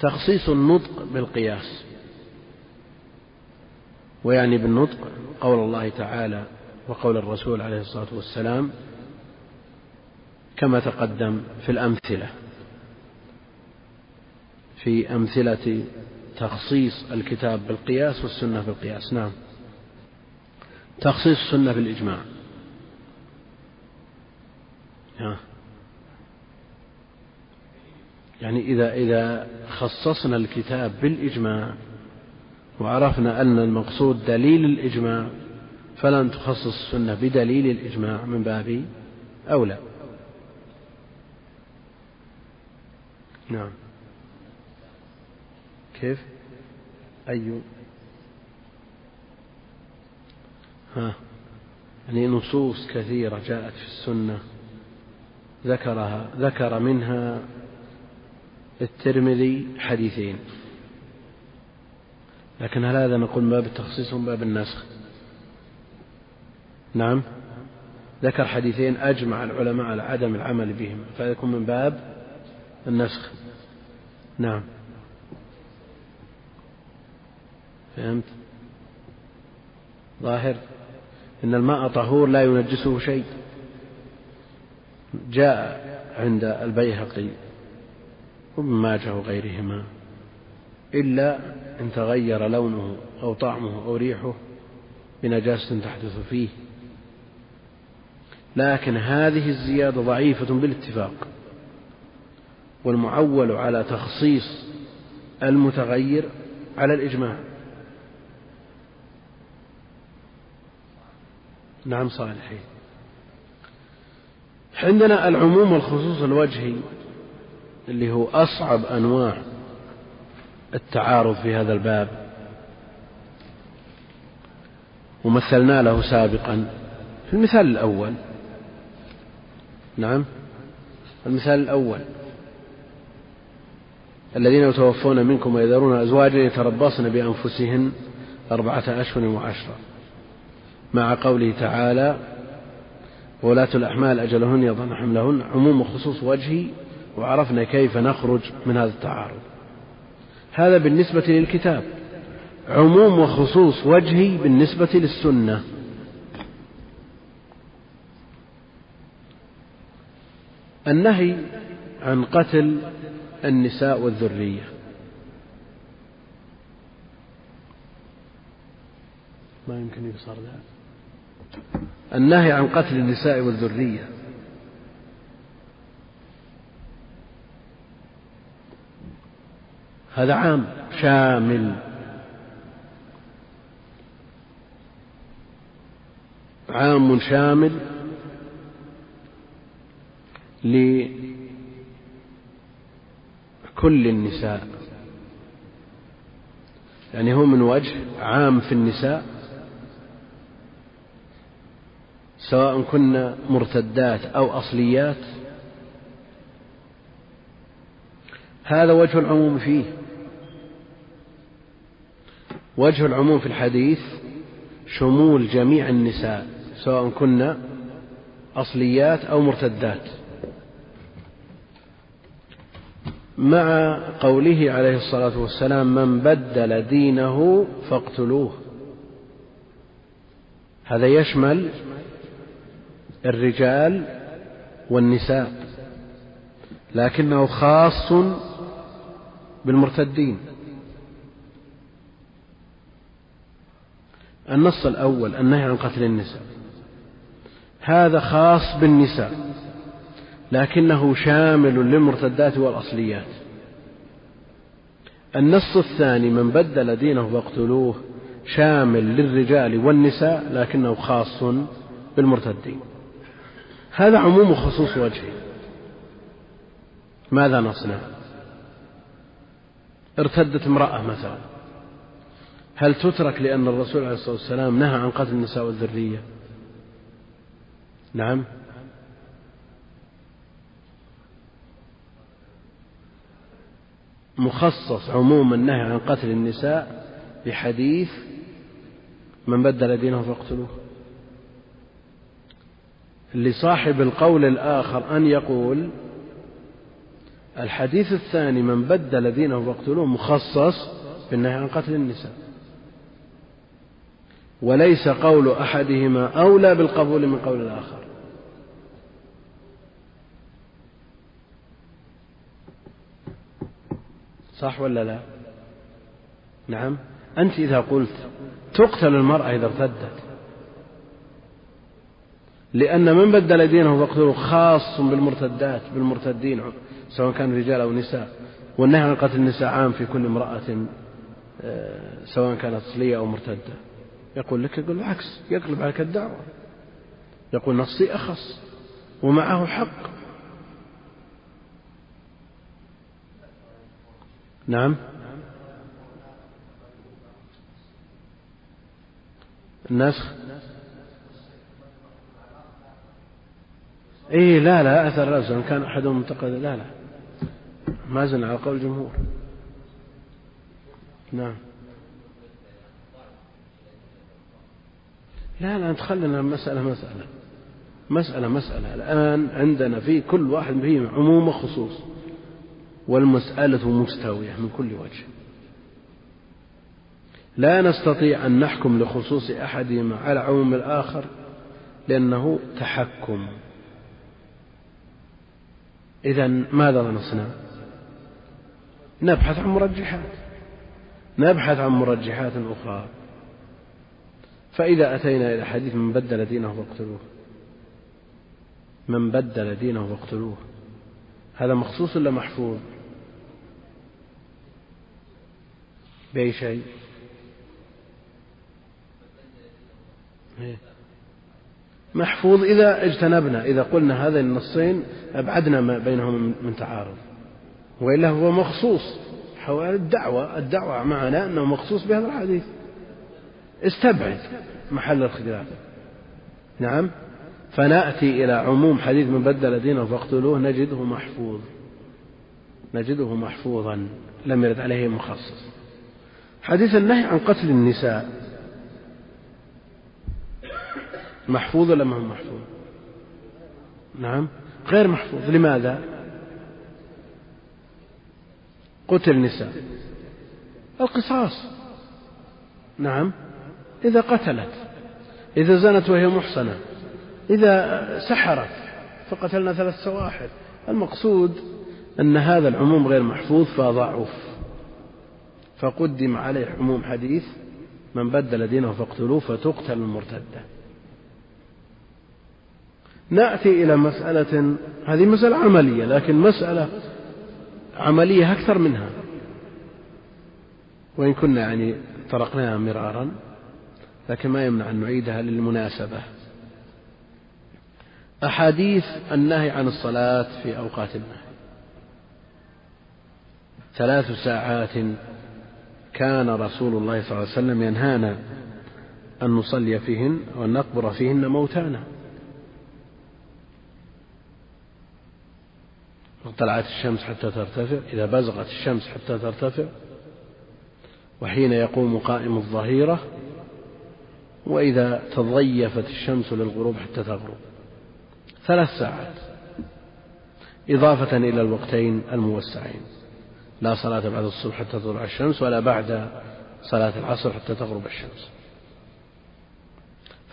تخصيص النطق بالقياس. ويعني بالنطق قول الله تعالى وقول الرسول عليه الصلاة والسلام كما تقدم في الأمثلة في أمثلة تخصيص الكتاب بالقياس والسنة بالقياس. نعم. تخصيص السنة بالإجماع. يعني إذا إذا خصصنا الكتاب بالإجماع وعرفنا أن المقصود دليل الإجماع فلن تخصص السنة بدليل الإجماع من باب أولى. نعم. كيف؟ أي؟ ها. يعني نصوص كثيرة جاءت في السنة ذكرها ذكر منها الترمذي حديثين. لكن هل هذا نقول باب التخصيص من باب النسخ؟ نعم. ذكر حديثين أجمع العلماء على عدم العمل بهم فيكون من باب النسخ. نعم. فهمت؟ ظاهر. إن الماء طهور لا ينجسه شيء. جاء عند البيهقي. وابن ماجه وغيرهما إلا إن تغير لونه أو طعمه أو ريحه بنجاسة تحدث فيه. لكن هذه الزيادة ضعيفة بالاتفاق. والمعول على تخصيص المتغير على الإجماع. نعم صالحين عندنا العموم والخصوص الوجهي. اللي هو أصعب أنواع التعارض في هذا الباب. ومثلنا له سابقا في المثال الأول. نعم؟ المثال الأول. الذين يتوفون منكم ويذرون أزواجا يتربصن بأنفسهن أربعة أشهر وعشرة. مع قوله تعالى ولاة الأحمال أجلهن يضعن حملهن. عموم وخصوص وجهي وعرفنا كيف نخرج من هذا التعارض. هذا بالنسبة للكتاب. عموم وخصوص وجهي بالنسبة للسنة. النهي عن قتل النساء والذرية. ما يمكن ذلك النهي عن قتل النساء والذرية. هذا عام شامل. عام شامل لكل النساء. يعني هو من وجه عام في النساء سواء كن مرتدات أو أصليات. هذا وجه العموم فيه. وجه العموم في الحديث شمول جميع النساء سواء كن أصليات أو مرتدات. مع قوله عليه الصلاة والسلام من بدل دينه فاقتلوه. هذا يشمل الرجال والنساء لكنه خاص بالمرتدين. النص الأول النهي عن قتل النساء. هذا خاص بالنساء لكنه شامل للمرتدات والأصليات. النص الثاني من بدل دينه فاقتلوه شامل للرجال والنساء لكنه خاص بالمرتدين. هذا عموم خصوص وجهه ماذا نصنع؟ ارتدت امرأة مثلا. هل تترك لأن الرسول عليه الصلاة والسلام نهى عن قتل النساء والذرية؟ نعم. مخصص عموم النهي عن قتل النساء بحديث من بدل دينه فاقتلوه. لصاحب القول الآخر أن يقول الحديث الثاني من بدل دينه فاقتلوه مخصص بالنهي عن قتل النساء. وليس قول أحدهما أولى بالقبول من قول الآخر. صح ولا لا؟ نعم. أنت إذا قلت تقتل المرأة إذا ارتدت. لأن من بدل دينه فاقتلوه خاص بالمرتدات بالمرتدين سواء كانوا رجال أو نساء. والنهي عن قتل النساء عام في كل امرأة آه، سواء كانت أصلية أو مرتدة. يقول لك يقول العكس يقلب عليك الدعوة. يقول نصي أخص ومعه حق. نعم. النسخ. اي لا لا أثر لا إن كان أحدهم منتقد لا لا. ما زلنا على قول الجمهور. نعم. لا لا تخلنا مسألة مسألة. مسألة مسألة. الآن عندنا في كل واحد فيه عموم وخصوص. والمسألة مستوية من كل وجه. لا نستطيع أن نحكم لخصوص أحدهما على عموم الآخر لأنه تحكم. إذا ماذا نصنع؟ نبحث عن مرجحات. نبحث عن مرجحات أخرى. فإذا أتينا إلى حديث من بدل دينه فاقتلوه. من بدل دينه فاقتلوه. هذا مخصوص ولا محفوظ؟ بأي شيء. محفوظ إذا اجتنبنا إذا قلنا هذين النصين أبعدنا ما بينهم من تعارض. وإلا هو مخصوص. حول الدعوة الدعوة معنا أنه مخصوص بهذا الحديث. استبعد محل الخلاف. نعم. فنأتي إلى عموم حديث من بدل دينه فاقتلوه نجده محفوظ. نجده محفوظا. لم يرد عليه مخصص. حديث النهي عن قتل النساء. محفوظ ولا ما هو محفوظ؟ نعم. غير محفوظ. لماذا؟ قتل النساء. القصاص. نعم. إذا قتلت إذا زنت وهي محصنة إذا سحرت فقتلنا ثلاث سواحل. المقصود أن هذا العموم غير محفوظ فضعف. فقدم عليه عموم حديث من بدل دينه فاقتلوه فتقتل المرتدة. نأتي إلى مسألة هذه مسألة عملية لكن مسألة عملية أكثر منها. وإن كنا يعني طرقناها مرارا لكن ما يمنع أن نعيدها للمناسبة. أحاديث النهي عن الصلاة في أوقات النهي. ثلاث ساعات كان رسول الله صلى الله عليه وسلم ينهانا أن نصلي فيهن وأن نقبر فيهن موتانا. طلعت الشمس حتى ترتفع إذا بزغت الشمس حتى ترتفع وحين يقوم قائم الظهيرة وإذا تضيفت الشمس للغروب حتى تغرب. ثلاث ساعات. إضافة إلى الوقتين الموسعين. لا صلاة بعد الصبح حتى تطلع الشمس ولا بعد صلاة العصر حتى تغرب الشمس.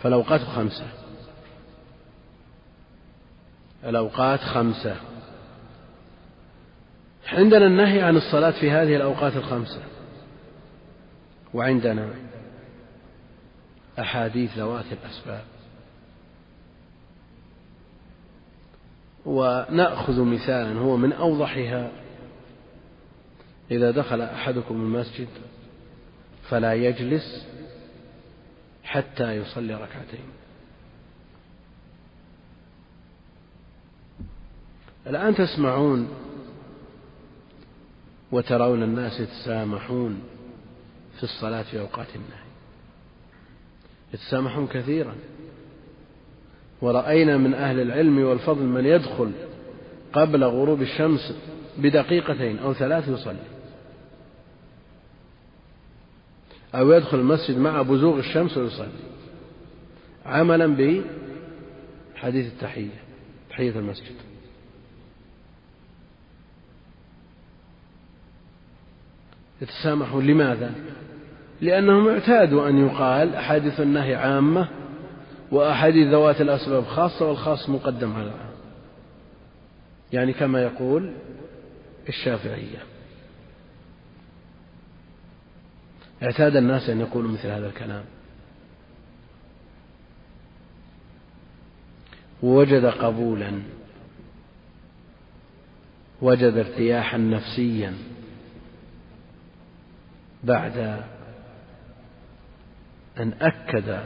فالأوقات خمسة. الأوقات خمسة. عندنا النهي عن الصلاة في هذه الأوقات الخمسة. وعندنا أحاديث ذوات الأسباب. ونأخذ مثالا هو من أوضحها إذا دخل أحدكم المسجد فلا يجلس حتى يصلي ركعتين. الآن تسمعون وترون الناس يتسامحون في الصلاة في أوقات النهي. يتسامحون كثيرا. ورأينا من أهل العلم والفضل من يدخل قبل غروب الشمس بدقيقتين أو ثلاث يصلي. أو يدخل المسجد مع بزوغ الشمس ويصلي. عملا بحديث التحية تحية المسجد. يتسامحون لماذا؟ لأنهم اعتادوا أن يقال أحاديث النهي عامة وأحاديث ذوات الأسباب خاصة والخاص مقدم على العام يعني كما يقول الشافعية. اعتاد الناس أن يقولوا مثل هذا الكلام. ووجد قبولا. وجد ارتياحا نفسيا. بعد أن أكد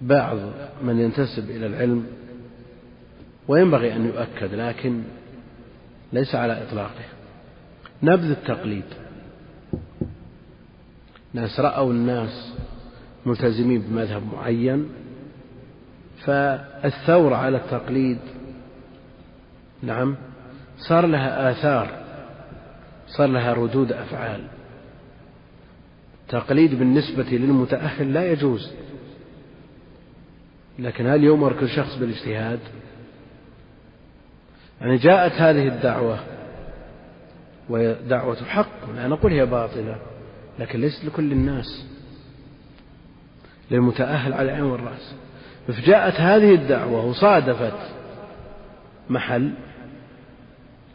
بعض من ينتسب إلى العلم وينبغي أن يؤكد لكن ليس على إطلاقه. نبذ التقليد. ناس رأوا الناس ملتزمين بمذهب معين فالثورة على التقليد نعم صار لها آثار صار لها ردود أفعال. التقليد بالنسبة للمتأهل لا يجوز. لكن هل يؤمر كل شخص بالاجتهاد؟ يعني جاءت هذه الدعوة وهي دعوة حق لا نقول هي باطلة لكن ليست لكل الناس. للمتأهل على العين والرأس فجاءت هذه الدعوة وصادفت محل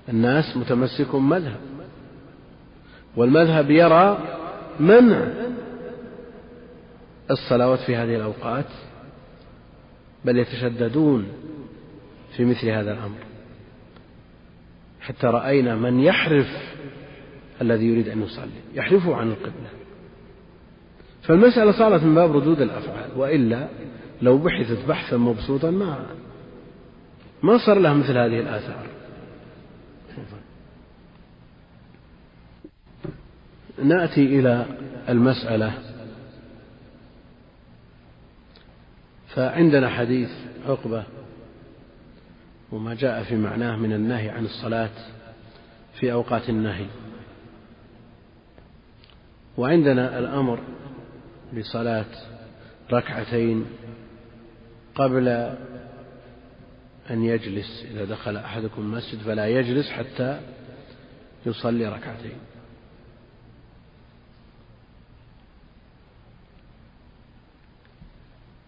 الناس متمسك مذهب والمذهب يرى منع الصلوات في هذه الأوقات؟ بل يتشددون في مثل هذا الأمر. حتى رأينا من يحرف الذي يريد أن يصلي يحرفه عن القبلة. فالمسألة صارت من باب ردود الأفعال وإلا لو بحثت بحثا مبسوطا ما ما صار لها مثل هذه الآثار. نأتي إلى المسألة. فعندنا حديث عقبة وما جاء في معناه من النهي عن الصلاة في أوقات النهي. وعندنا الأمر بصلاة ركعتين قبل أن يجلس. إذا دخل أحدكم المسجد فلا يجلس حتى يصلي ركعتين.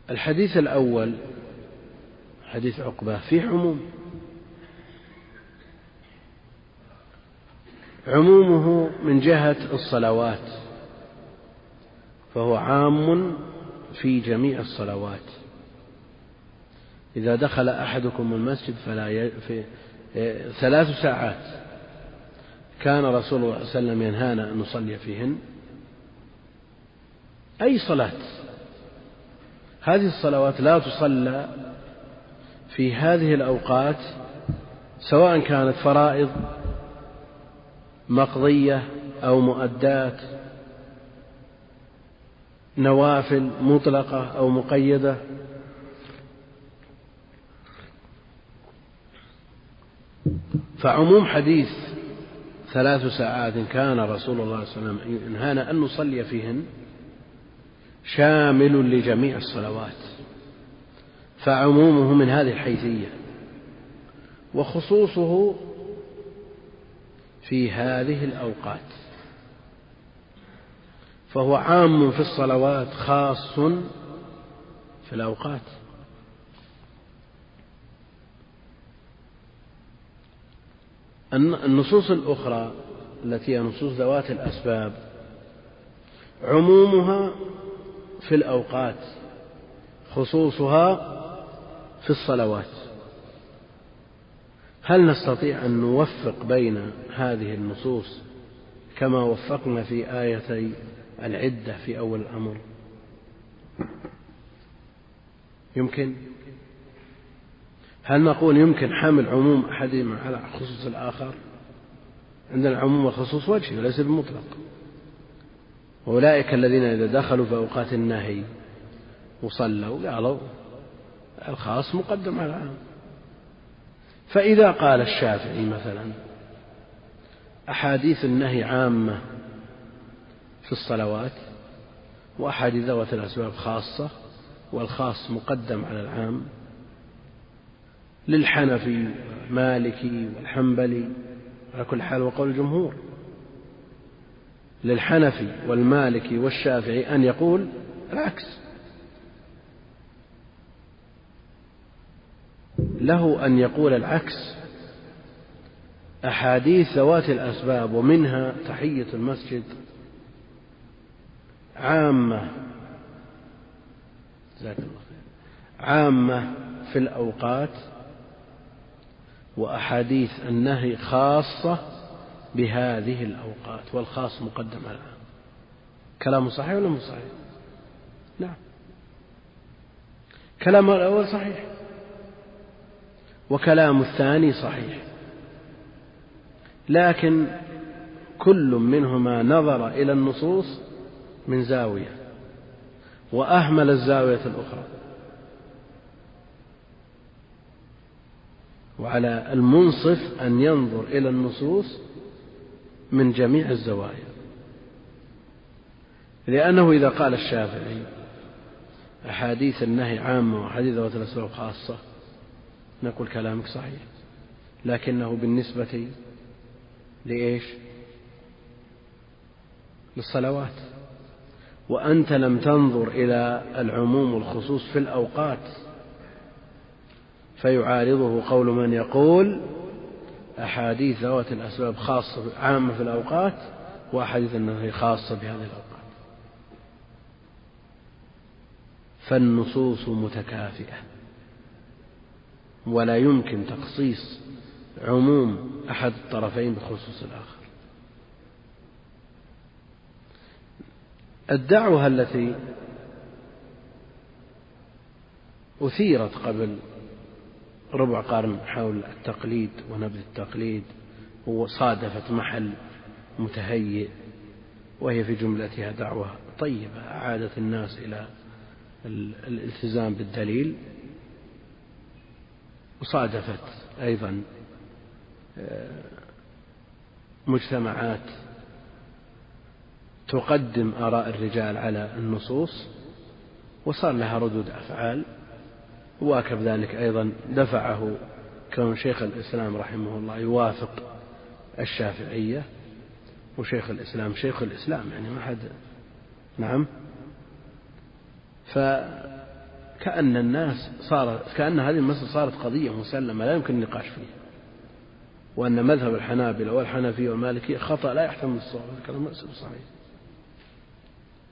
الحديث الأول حديث عقبة فيه عموم. عمومه من جهة الصلوات فهو عام في جميع الصلوات. إذا دخل أحدكم المسجد فلا ي... في ثلاث ساعات. كان رسول الله صلى الله عليه وسلم ينهانا أن نصلي فيهن. أي صلاة؟ هذه الصلوات لا تصلى في هذه الأوقات سواء كانت فرائض مقضية أو مؤدات نوافل مطلقة أو مقيدة. فعموم حديث ثلاث ساعات كان رسول الله صلى الله عليه وسلم ينهانا أن نصلي فيهن شامل لجميع الصلوات. فعمومه من هذه الحيثية. وخصوصه في هذه الأوقات. فهو عام في الصلوات خاص في الأوقات. النصوص الأخرى التي هي نصوص ذوات الأسباب عمومها في الأوقات خصوصها في الصلوات. هل نستطيع أن نوفق بين هذه النصوص كما وفقنا في آيتي العدة في أول الأمر؟ يمكن. هل نقول يمكن حمل عموم أحدهما على خصوص الآخر؟ عندنا العموم والخصوص وجهي وليس بمطلق. وأولئك الذين إذا دخلوا في أوقات النهي وصلوا قالوا الخاص مقدم على العام. فإذا قال الشافعي مثلا أحاديث النهي عامة في الصلوات وأحاديث ذوات الأسباب خاصة والخاص مقدم على العام للحنفي والمالكي والحنبلي على كل حال وقول الجمهور. للحنفي والمالكي والشافعي أن يقول العكس. له أن يقول العكس. أحاديث ذوات الأسباب ومنها تحية المسجد عامة جزاك الله خير عامة في الأوقات وأحاديث النهي خاصة بهذه الأوقات والخاص مقدم على العام كلامه صحيح ولا مو صحيح؟ نعم. كلام الأول صحيح. وكلام الثاني صحيح. لكن كل منهما نظر إلى النصوص من زاوية وأهمل الزاوية الأخرى. وعلى المنصف أن ينظر إلى النصوص من جميع الزوايا. لأنه إذا قال الشافعي أحاديث النهي عامة وأحاديث ذوات الأسباب خاصة نقول كلامك صحيح. لكنه بالنسبة لإيش؟ للصلوات. وأنت لم تنظر إلى العموم والخصوص في الأوقات فيعارضه قول من يقول أحاديث ذوات الأسباب خاصة عامة في الأوقات وأحاديث النهي خاصة بهذه الأوقات. فالنصوص متكافئة. ولا يمكن تخصيص عموم أحد الطرفين بخصوص الآخر. الدعوة التي أثيرت قبل ربع قرن حول التقليد ونبذ التقليد. وصادفت محل متهيئ وهي في جملتها دعوة طيبة أعادت الناس إلى الالتزام بالدليل. وصادفت أيضا آه، مجتمعات تقدم آراء الرجال على النصوص وصار لها ردود أفعال. واكب ذلك أيضا دفعه كون شيخ الإسلام رحمه الله يوافق الشافعية وشيخ الإسلام شيخ الإسلام يعني ما حد نعم. فكأن الناس صار كأن هذه المسألة صارت قضية مسلمة لا يمكن النقاش فيها. وأن مذهب الحنابلة والحنفية والمالكية خطأ لا يحتمل الصواب هذا كلام صحيح.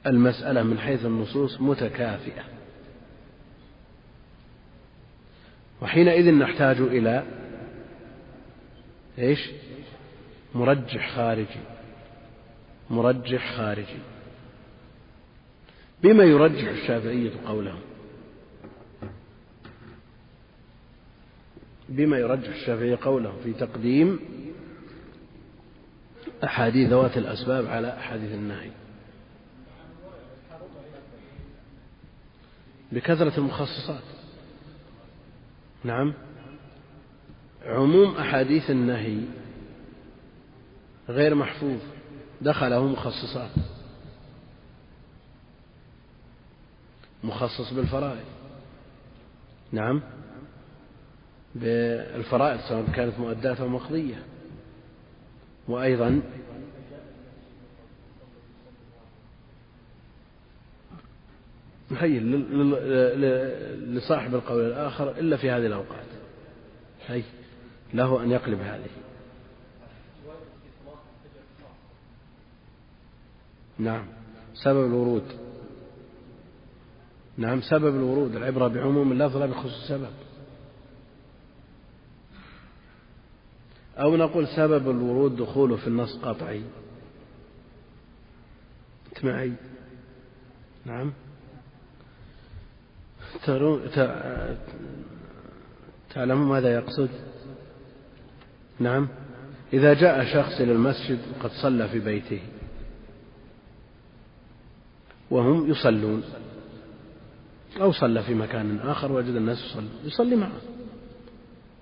المسألة من حيث النصوص متكافئة. وحينئذ نحتاج إلى إيش؟ مرجح خارجي. مرجح خارجي. بما يرجح الشافعية قولهم بما يرجح الشافعية قوله في تقديم أحاديث ذوات الأسباب على أحاديث النهي. بكثرة المخصصات. نعم. عموم أحاديث النهي غير محفوظ دخله مخصصات. مخصص بالفرائض. نعم. بالفرائض سواء كانت مؤداة أو مقضية. وأيضا هي لصاحب القول الآخر إلا في هذه الأوقات. هي له أن يقلب هذه. نعم. سبب الورود. نعم سبب الورود العبرة بعموم اللفظ لا بخصوص السبب. أو نقول سبب الورود دخوله في النص قطعي. أنت معي نعم. تعلمون ماذا يقصد؟ نعم. إذا جاء شخص إلى المسجد وقد صلى في بيته. وهم يصلون. أو صلى في مكان آخر وجد الناس يصلون. يصلي معه.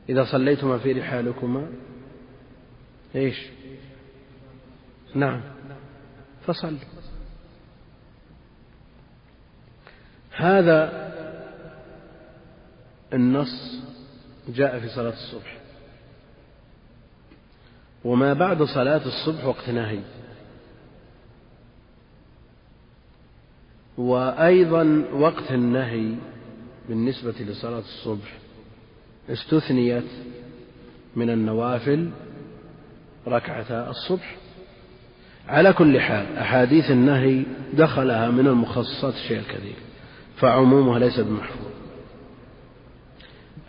إذا صليتما في رحالكما إيش؟ نعم. فصل. هذا النص جاء في صلاة الصبح. وما بعد صلاة الصبح وقت نهي. وأيضا وقت النهي بالنسبة لصلاة الصبح استثنيت من النوافل ركعتا الصبح. على كل حال أحاديث النهي دخلها من المخصصات الشيء الكثير فعمومها ليس بمحفوظ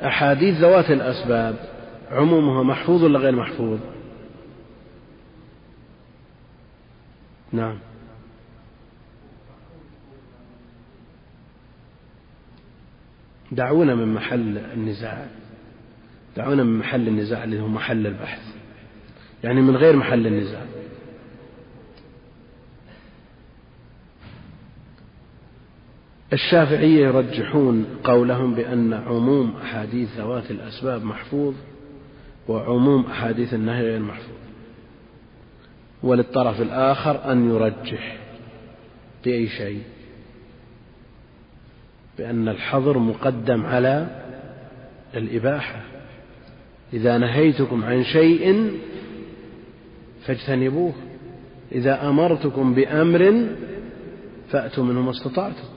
أحاديث ذوات الأسباب عمومها محفوظ ولا غير محفوظ؟ نعم. دعونا من محل النزاع. دعونا من محل النزاع اللي هو محل البحث. يعني من غير محل النزاع. الشافعية يرجحون قولهم بأن عموم أحاديث ذوات الأسباب محفوظ وعموم أحاديث النهي غير محفوظ. وللطرف الآخر أن يرجح بأي شيء؟ بأن الحظر مقدم على الإباحة. إذا نهيتكم عن شيء فاجتنبوه. إذا أمرتكم بأمر فأتوا منه ما استطعتم.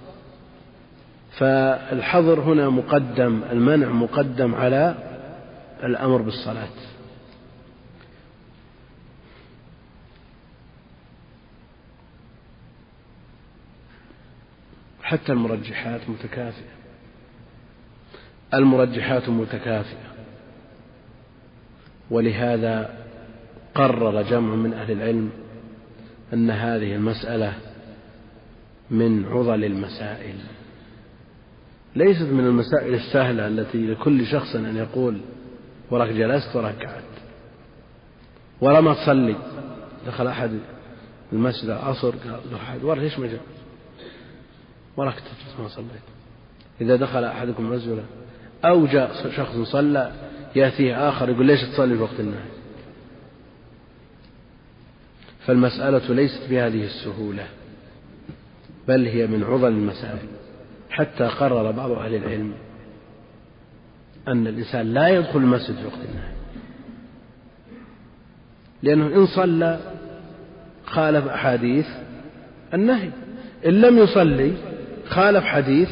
فالحظر هنا مقدم المنع مقدم على الأمر بالصلاة. حتى المرجحات متكافئة. المرجحات متكافئة. ولهذا قرر جمع من أهل العلم أن هذه المسألة من عضل المسائل. ليست من المسائل السهلة التي لكل شخص أن يقول وراك جلست وراك قعدت. ولا ما تصلي. دخل أحد المسجد العصر قال له أحد وراك ليش ما جاء وراك تجلس ما صليت. إذا دخل أحدكم المسجد أو جاء شخص صلى يأتيه آخر يقول ليش تصلي في وقت النهي؟ فالمسألة ليست بهذه السهولة بل هي من عضل المسائل حتى قرر بعض أهل العلم أن الإنسان لا يدخل المسجد في وقت النهي. لأنه إن صلى خالف أحاديث النهي. إن لم يصلي خالف حديث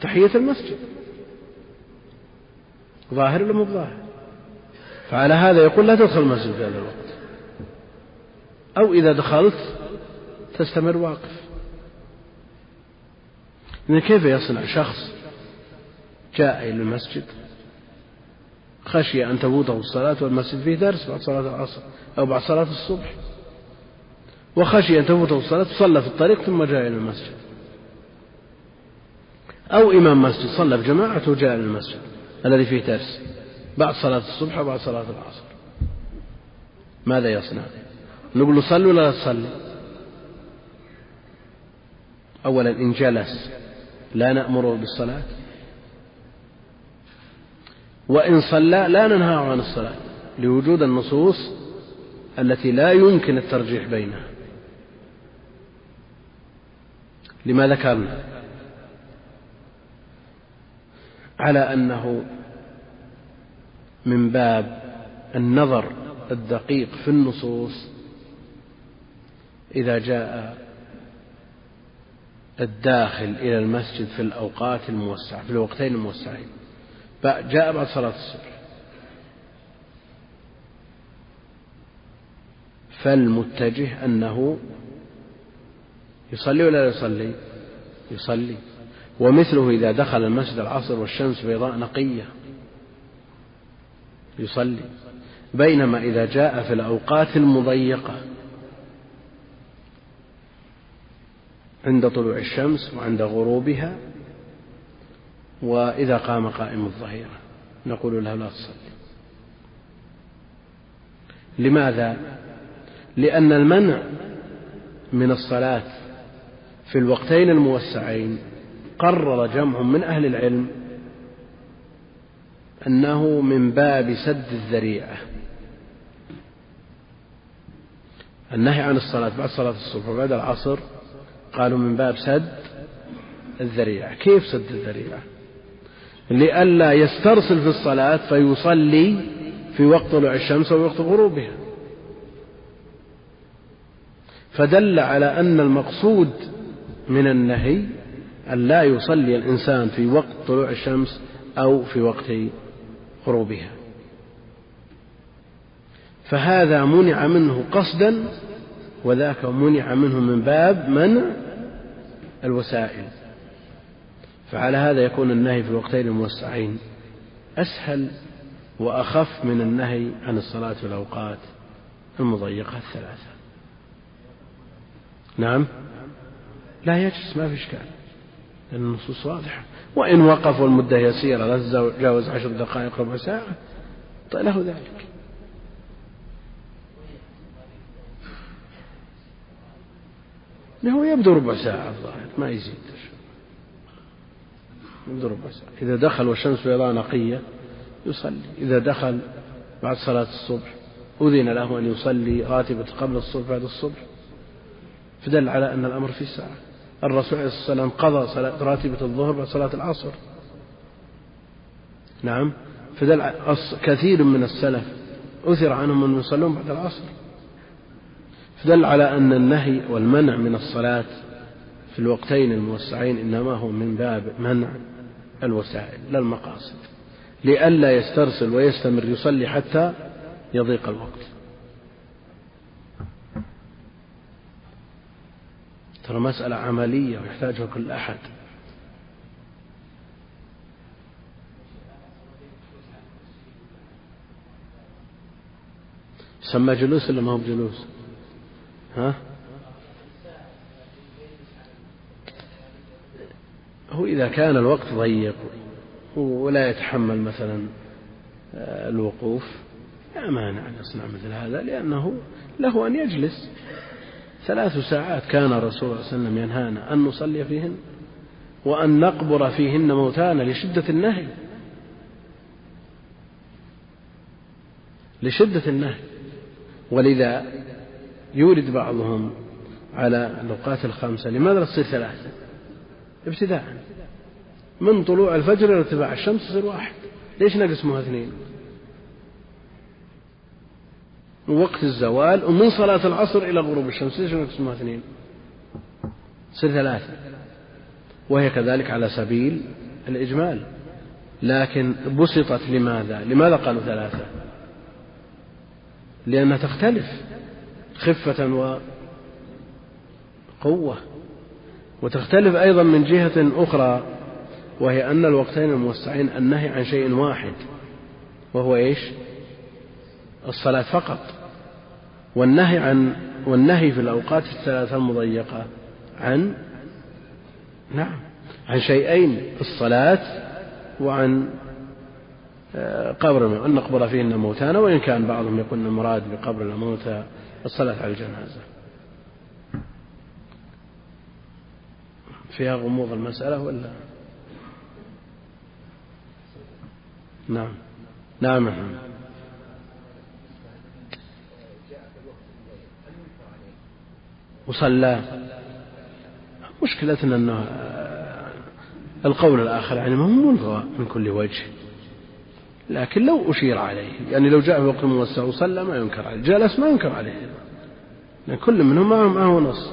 تحية المسجد. ظاهر ولا مو ظاهر؟ فعلى هذا يقول لا تدخل المسجد في هذا الوقت. أو إذا دخلت تستمر واقف. إن كيف يصنع شخص جاء إلى المسجد خشي أن تفوته الصلاة والمسجد فيه درس بعد صلاة العصر أو بعد صلاة الصبح وخشي أن تفوته الصلاة صلى في الطريق ثم جاء إلى المسجد. أو إمام مسجد صلى في جماعة وجاء إلى المسجد الذي فيه درس بعد صلاة الصبح وبعد صلاة العصر. ماذا يصنع؟ نقول له صل ولا لا تصلي؟ أولا إن جلس. لا نأمره بالصلاة. وإن صلى لا ننهاه عن الصلاة لوجود النصوص التي لا يمكن الترجيح بينها. لما ذكرنا على أنه من باب النظر الدقيق في النصوص إذا جاء الداخل إلى المسجد في الأوقات الموسعة في الوقتين الموسعين. جاء بعد صلاة الصبح. فالمتجه أنه يصلي ولا لا يصلي؟ يصلي. ومثله إذا دخل المسجد العصر والشمس بيضاء نقية يصلي. بينما إذا جاء في الأوقات المضيقة عند طلوع الشمس وعند غروبها وإذا قام قائم الظهيرة. نقول له لا تصلي. لماذا؟ لأن المنع من الصلاة في الوقتين الموسعين قرر جمع من أهل العلم أنه من باب سد الذريعة. النهي عن الصلاة بعد صلاة الصبح وبعد العصر قالوا من باب سد الذريعة. كيف سد الذريعة؟ لئلا يسترسل في الصلاة فيصلي في وقت طلوع الشمس أو وقت غروبها. فدل على أن المقصود من النهي أن لا يصلي الإنسان في وقت طلوع الشمس أو في وقت غروبها. فهذا منع منه قصدا وذاك منع منه من باب منع الوسائل. فعلى هذا يكون النهي في الوقتين الموسعين. أسهل وأخف من النهي عن الصلاة في الأوقات المضيقة الثلاثة. نعم؟ لا يجلس ما في إشكال. لأن النصوص واضحة. وإن وقف والمدة يسيرة لا تتجاوز عشر دقائق ربع ساعة له ذلك. هو يبدو ربع ساعة الظاهر ما يزيد. يبدو ربع ساعة. إذا دخل والشمس بيضاء نقية يصلي. إذا دخل بعد صلاة الصبح أذن له أن يصلي راتبة قبل الصبح بعد الصبح. فدل على أن الأمر في الساعة الرسول عليه الصلاة والسلام قضى صلاة راتبة الظهر بعد صلاة العصر. نعم. فدل كثير من السلف أثر عنهم أن يصلون بعد العصر. فدل على أن النهي والمنع من الصلاة في الوقتين الموسعين إنما هو من باب منع الوسائل لا المقاصد لئلا يسترسل ويستمر يصلي حتى يضيق الوقت. ترى مسألة عملية ويحتاجها كل أحد. سمى جلوس ولا ما هو بجلوس؟ ها؟ هو إذا كان الوقت ضيق ولا يتحمل مثلا آه، الوقوف لا مانع أن يصنع مثل هذا لأنه له أن يجلس. ثلاث ساعات كان الرسول صلى الله عليه وسلم ينهانا أن نصلي فيهن وأن نقبر فيهن موتانا لشدة النهي. لشدة النهي. ولذا يورد بعضهم على الأوقات الخمسة لماذا لا تصير ثلاثة ابتداء. من طلوع الفجر إلى ارتفاع الشمس تصير واحد. ليش نقسمها اثنين؟ وقت الزوال ومن صلاة العصر إلى غروب الشمس. ليش نقسمها اثنين؟ تصير ثلاثة. وهي كذلك على سبيل الإجمال. لكن بسطت لماذا؟ لماذا قالوا ثلاثة؟ لأنها تختلف. خفة وقوة وتختلف أيضا من جهة أخرى وهي أن الوقتين الموسعين النهي عن شيء واحد وهو إيش؟ الصلاة فقط. والنهي عن والنهي في الأوقات الثلاثة المضيقة عن نعم عن شيئين الصلاة وعن آه، قبر أن نقبر فيهن موتانا وإن كان بعضهم يقول المراد بقبر الموتى الصلاة على الجنازة. فيها غموض المسألة ولا؟ نعم. نعم. نعم وصلى. مشكلتنا أنه القول الآخر يعني ملغى من كل وجه. لكن لو أشير عليه يعني لو جاء في وقت موسع وصلى ما ينكر عليه جلس ما ينكر عليه لأن كل منهم ما هو نص.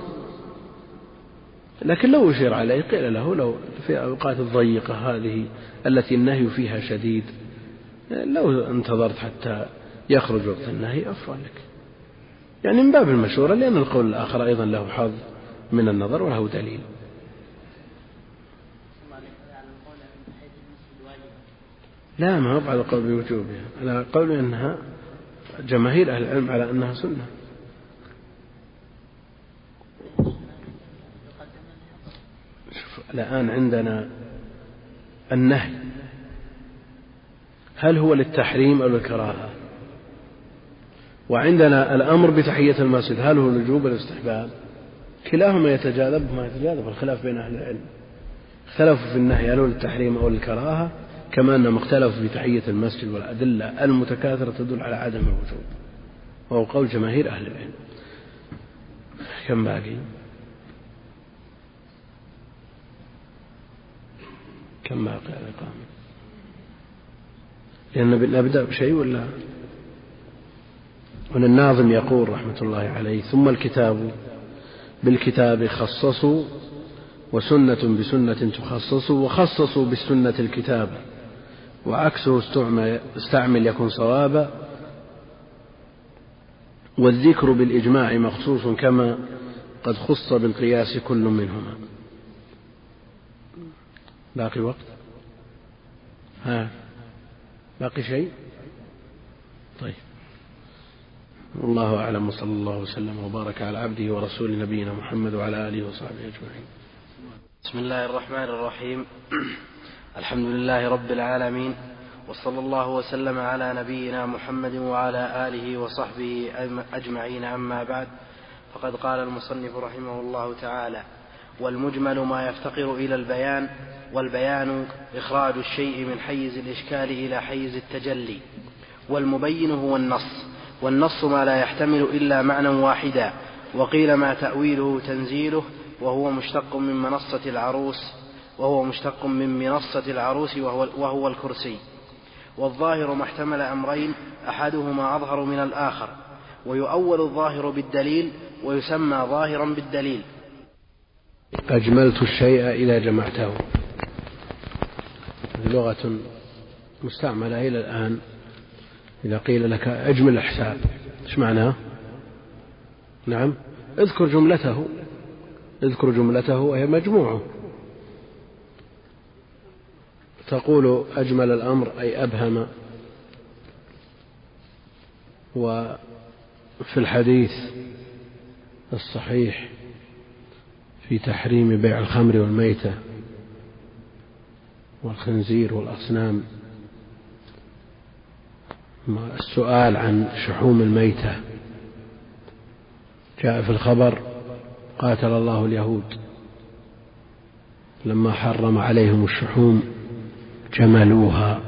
لكن لو أشير عليه قيل له لو في الأوقات الضيقة هذه التي النهي فيها شديد لو انتظرت حتى يخرج وقت النهي أفضل لك. يعني من باب المشورة لأن القول الآخر أيضا له حظ من النظر وله دليل. لا ما هو على قول بوجوبها. على قول أنها جماهير أهل العلم على أنها سنة. شوف الآن عندنا النهي. هل هو للتحريم أو للكراهة؟ وعندنا الأمر بتحية المسجد. هل هو الوجوب الاستحباب كلاهما يتجاذب ما يتجاذب. الخلاف بين أهل العلم. اختلفوا في النهي هل هو للتحريم أو للكراهة؟ كما أنهم اختلفوا في تحية المسجد والأدلة المتكاثرة تدل على عدم الوجوب وهو قول جماهير أهل العلم. كم باقي؟ كم باقي على الإقامة؟ لأن نبدأ بشيء ولا؟ هنا الناظم يقول رحمة الله عليه ثم الكتاب بالكتاب خصصوا وسنة بسنة تخصص وخصصوا بالسنة الكتاب. وعكسه استعمل, استعمل يكون صوابا. والذكر بالإجماع مخصوص كما قد خص بالقياس كل منهما. باقي وقت؟ ها؟ باقي شيء؟ طيب. والله أعلم وصلى الله وسلم وبارك على عبده ورسول نبينا محمد وعلى آله وصحبه أجمعين. بسم الله الرحمن الرحيم. الحمد لله رب العالمين وصلى الله وسلم على نبينا محمد وعلى آله وصحبه أجمعين أما بعد فقد قال المصنف رحمه الله تعالى والمجمل ما يفتقر إلى البيان والبيان إخراج الشيء من حيز الإشكال إلى حيز التجلي والمبين هو النص والنص ما لا يحتمل إلا معنى واحدا وقيل ما تأويله تنزيله وهو مشتق من منصة العروس وهو مشتق من منصة العروس وهو, وهو الكرسي. والظاهر ما احتمل أمرين أحدهما أظهر من الآخر ويؤول الظاهر بالدليل ويسمى ظاهرا بالدليل. أجملت الشيء إذا جمعته. لغة مستعملة إلى الآن. إذا قيل لك أجمل الحساب إيش معناه نعم. اذكر جملته. اذكر جملته وهي مجموعة. تقول أجمل الأمر أي أبهم. وفي الحديث الصحيح في تحريم بيع الخمر والميتة والخنزير والأصنام السؤال عن شحوم الميتة. جاء في الخبر قاتل الله اليهود لما حرم عليهم الشحوم. جملوها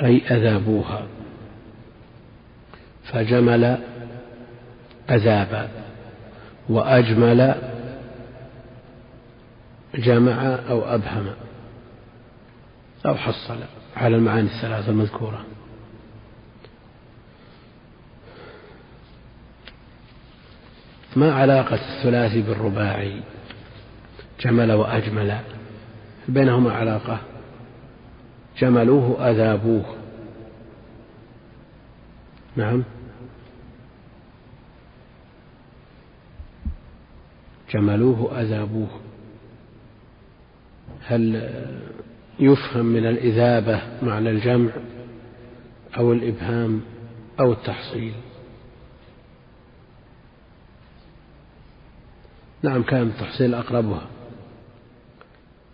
أي أذابوها. فجمل أذابا وأجمل جمع أو أبهم أو حصل على المعاني الثلاثة المذكورة. ما علاقة الثلاثي بالرباعي؟ جمل وأجمل بينهما علاقة. جملوه أذابوه. نعم. جملوه أذابوه. هل يفهم من الإذابة معنى الجمع أو الإبهام أو التحصيل؟ نعم كان التحصيل أقربها.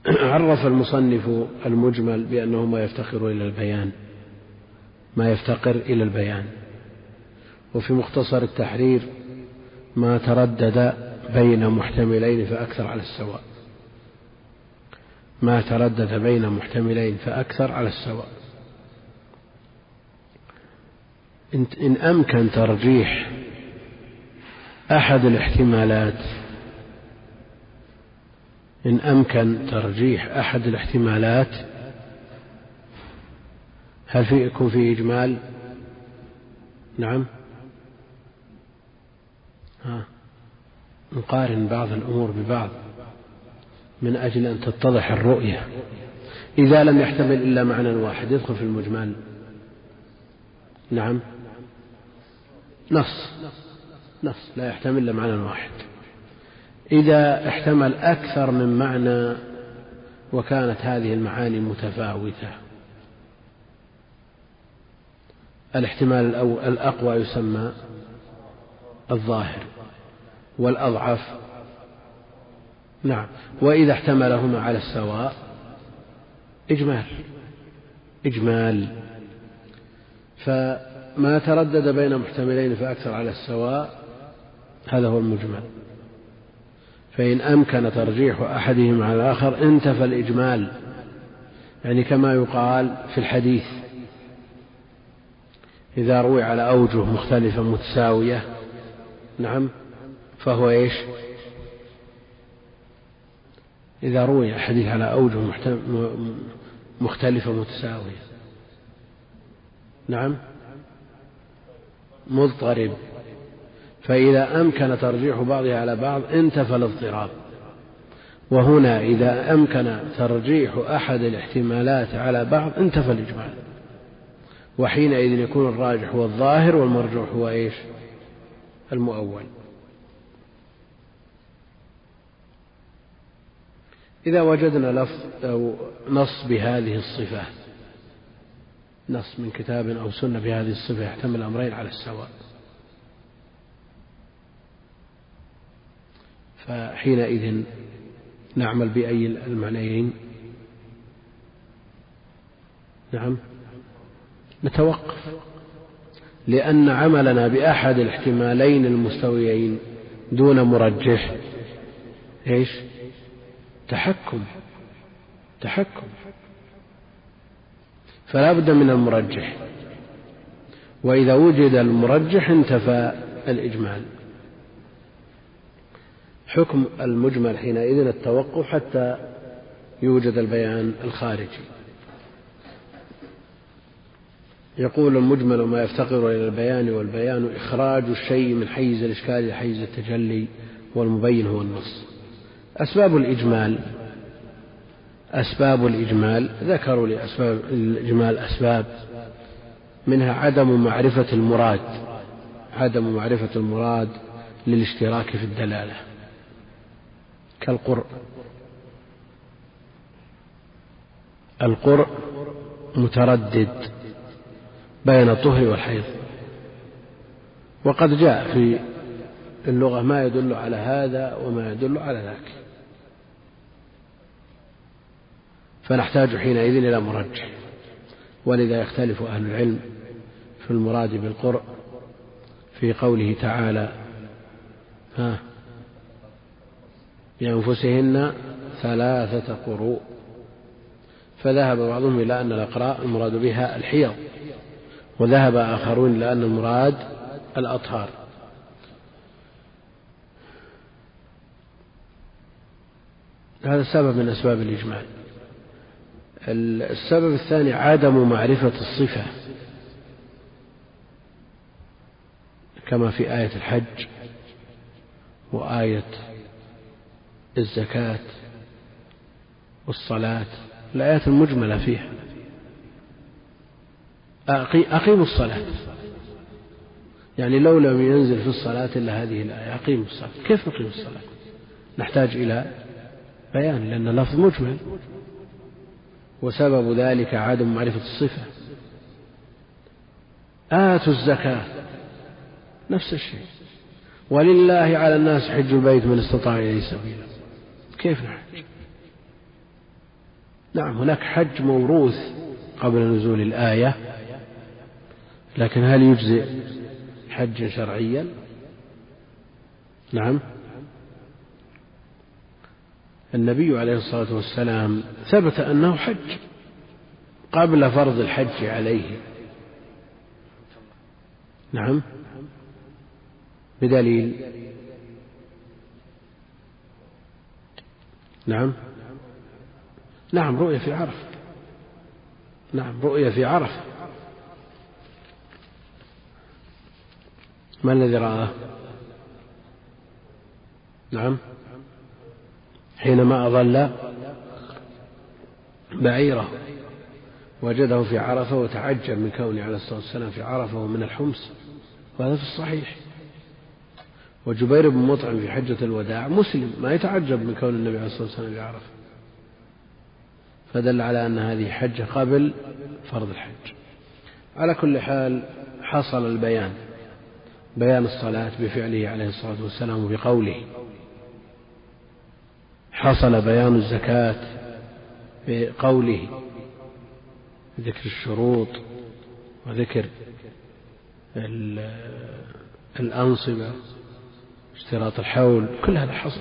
عرف المصنف المجمل بأنه ما يفتقر إلى البيان ما يفتقر إلى البيان. وفي مختصر التحرير ما تردد بين محتملين فأكثر على السواء. ما تردد بين محتملين فأكثر على السواء. إن أمكن ترجيح أحد الاحتمالات إن أمكن ترجيح أحد الاحتمالات هل في يكون في إجمال؟ نعم. ها. نقارن بعض الأمور ببعض من أجل أن تتضح الرؤية. إذا لم يحتمل إلا معنى واحد يدخل في المجمل. نعم. نص. نص. لا يحتمل إلا معنى واحد. إذا احتمل أكثر من معنى وكانت هذه المعاني متفاوتة. الاحتمال الأقوى يسمى الظاهر والأضعف. نعم. وإذا احتملهما على السواء إجمال. إجمال. فما تردد بين محتملين فأكثر على السواء هذا هو المجمل. فإن أمكن ترجيح أحدهما على الآخر انتفى الإجمال. يعني كما يقال في الحديث إذا روي على أوجه مختلفة متساوية نعم فهو إيش؟ إذا روي الحديث على أوجه مختلفة متساوية. نعم؟ مضطرب. فإذا أمكن ترجيح بعضها على بعض انتفى الاضطراب. وهنا إذا أمكن ترجيح أحد الاحتمالات على بعض انتفى الإجمال. وحينئذ يكون الراجح هو الظاهر والمرجوح هو إيش؟ المؤول. إذا وجدنا لفظ أو نص بهذه الصفة نص من كتاب أو سنة بهذه الصفة يحتمل الأمرين على السواء. فحينئذ نعمل بأي المعنيين؟ نعم. نتوقف. لأن عملنا بأحد الاحتمالين المستويين دون مرجح. إيش؟ تحكم. تحكم. فلا بد من المرجح. وإذا وجد المرجح انتفى الإجمال. حكم المجمل حينئذ التوقف حتى يوجد البيان الخارجي. يقول المجمل ما يفتقر إلى البيان والبيان إخراج الشيء من حيز الإشكال إلى حيز التجلي والمبين هو النص. أسباب الإجمال أسباب الإجمال ذكروا لأسباب الإجمال أسباب منها عدم معرفة المراد عدم معرفة المراد للاشتراك في الدلالة. كالقرء القرء متردد بين الطهر والحيض. وقد جاء في اللغة ما يدل على هذا وما يدل على ذاك. فنحتاج حينئذ إلى مرجح. ولذا يختلف أهل العلم في المراد بالقرء في قوله تعالى ها بأنفسهن ثلاثة قروء. فذهب بعضهم إلى أن الأقراء المراد بها الحيض وذهب آخرون إلى أن المراد الأطهار. هذا سبب من أسباب الإجمال السبب الثاني عدم معرفة الصفة كما في آية الحج وآية الزكاة والصلاة الآيات المجملة فيها. أقيموا الصلاة. يعني لو لم ينزل في الصلاة إلا هذه الآية أقيموا الصلاة. كيف نقيم الصلاة؟ نحتاج إلى بيان لأن اللفظ مجمل. وسبب ذلك عدم معرفة الصفة. آتوا الزكاة. نفس الشيء. ولله على الناس حج البيت من استطاع إليه سبيلا. كيف نحج نعم هناك حج موروث قبل نزول الآية لكن هل يجزئ حجا شرعيا؟ نعم. النبي عليه الصلاة والسلام ثبت أنه حج قبل فرض الحج عليه. نعم. بدليل نعم. نعم رؤية في عرفة نعم رؤية في عرفة ما الذي رآه؟ نعم. حينما أضل بعيره وجده في عرفة وتعجب من كونه عليه الصلاة والسلام في عرفة ومن الحمص. وهذا في الصحيح. وجبير بن مطعم في حجة الوداع مسلم ما يتعجب من كون النبي عليه الصلاة والسلام في عرفة فدل على أن هذه حجة قبل فرض الحج. على كل حال حصل البيان بيان الصلاة بفعله عليه الصلاة والسلام وبقوله. حصل بيان الزكاة بقوله ذكر الشروط وذكر الأنصبة اشتراط الحول كل هذا حصل.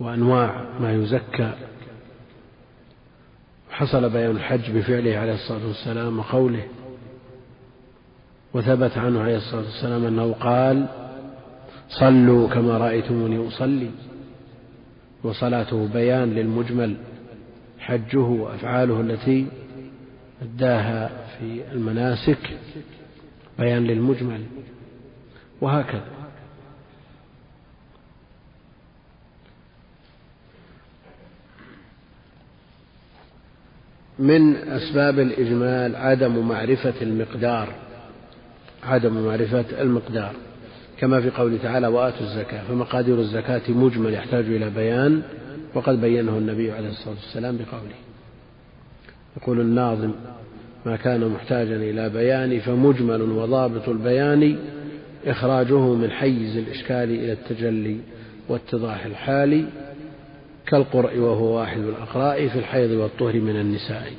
وأنواع ما يزكى. حصل بيان الحج بفعله عليه الصلاة والسلام وقوله وثبت عنه عليه الصلاة والسلام أنه قال صلوا كما رأيتموني أصلي. وصلاته بيان للمجمل حجه وأفعاله التي أداها في المناسك بيان للمجمل. وهكذا. من أسباب الإجمال عدم معرفة المقدار عدم معرفة المقدار كما في قوله تعالى وآتوا الزكاة. فمقادير الزكاة مجمل يحتاج إلى بيان وقد بينه النبي عليه الصلاة والسلام بقوله. يقول الناظم ما كان محتاجا إلى بيان فمجمل وضابط البيان إخراجه من حيز الإشكال إلى التجلي واتضاح الحال كالقرء وهو واحد الأقراء في الحيض والطهر من النساء.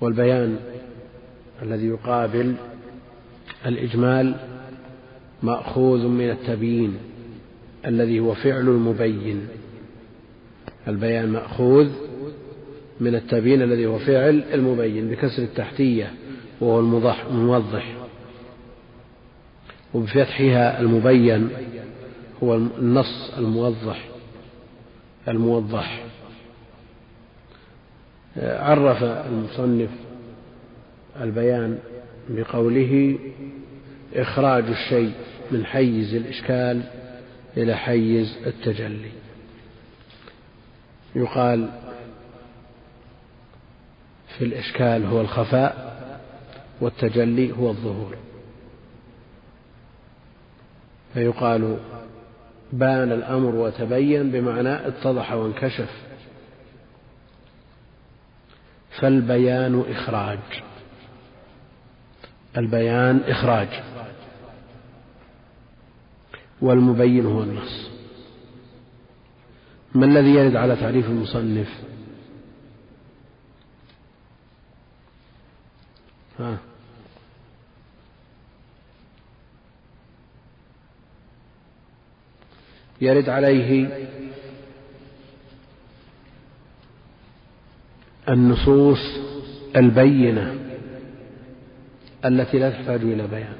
والبيان الذي يقابل الإجمال مأخوذ من التبيين الذي هو فعل المبين. البيان مأخوذ من التبيين الذي هو فعل المبين بكسر التحتية وهو الموضح. وبفتحها المبين هو النص الموضح. الموضح. عرف المصنف البيان بقوله إخراج الشيء من حيز الإشكال إلى حيز التجلي. يقال في الإشكال هو الخفاء والتجلي هو الظهور. فيقال بان الأمر وتبين بمعنى اتضح وانكشف. فالبيان إخراج. البيان إخراج. والمبين هو النص. ما الذي يرد على تعريف المصنف؟ ها. يرد عليه النصوص البينة التي لا تحتاج إلى بيان.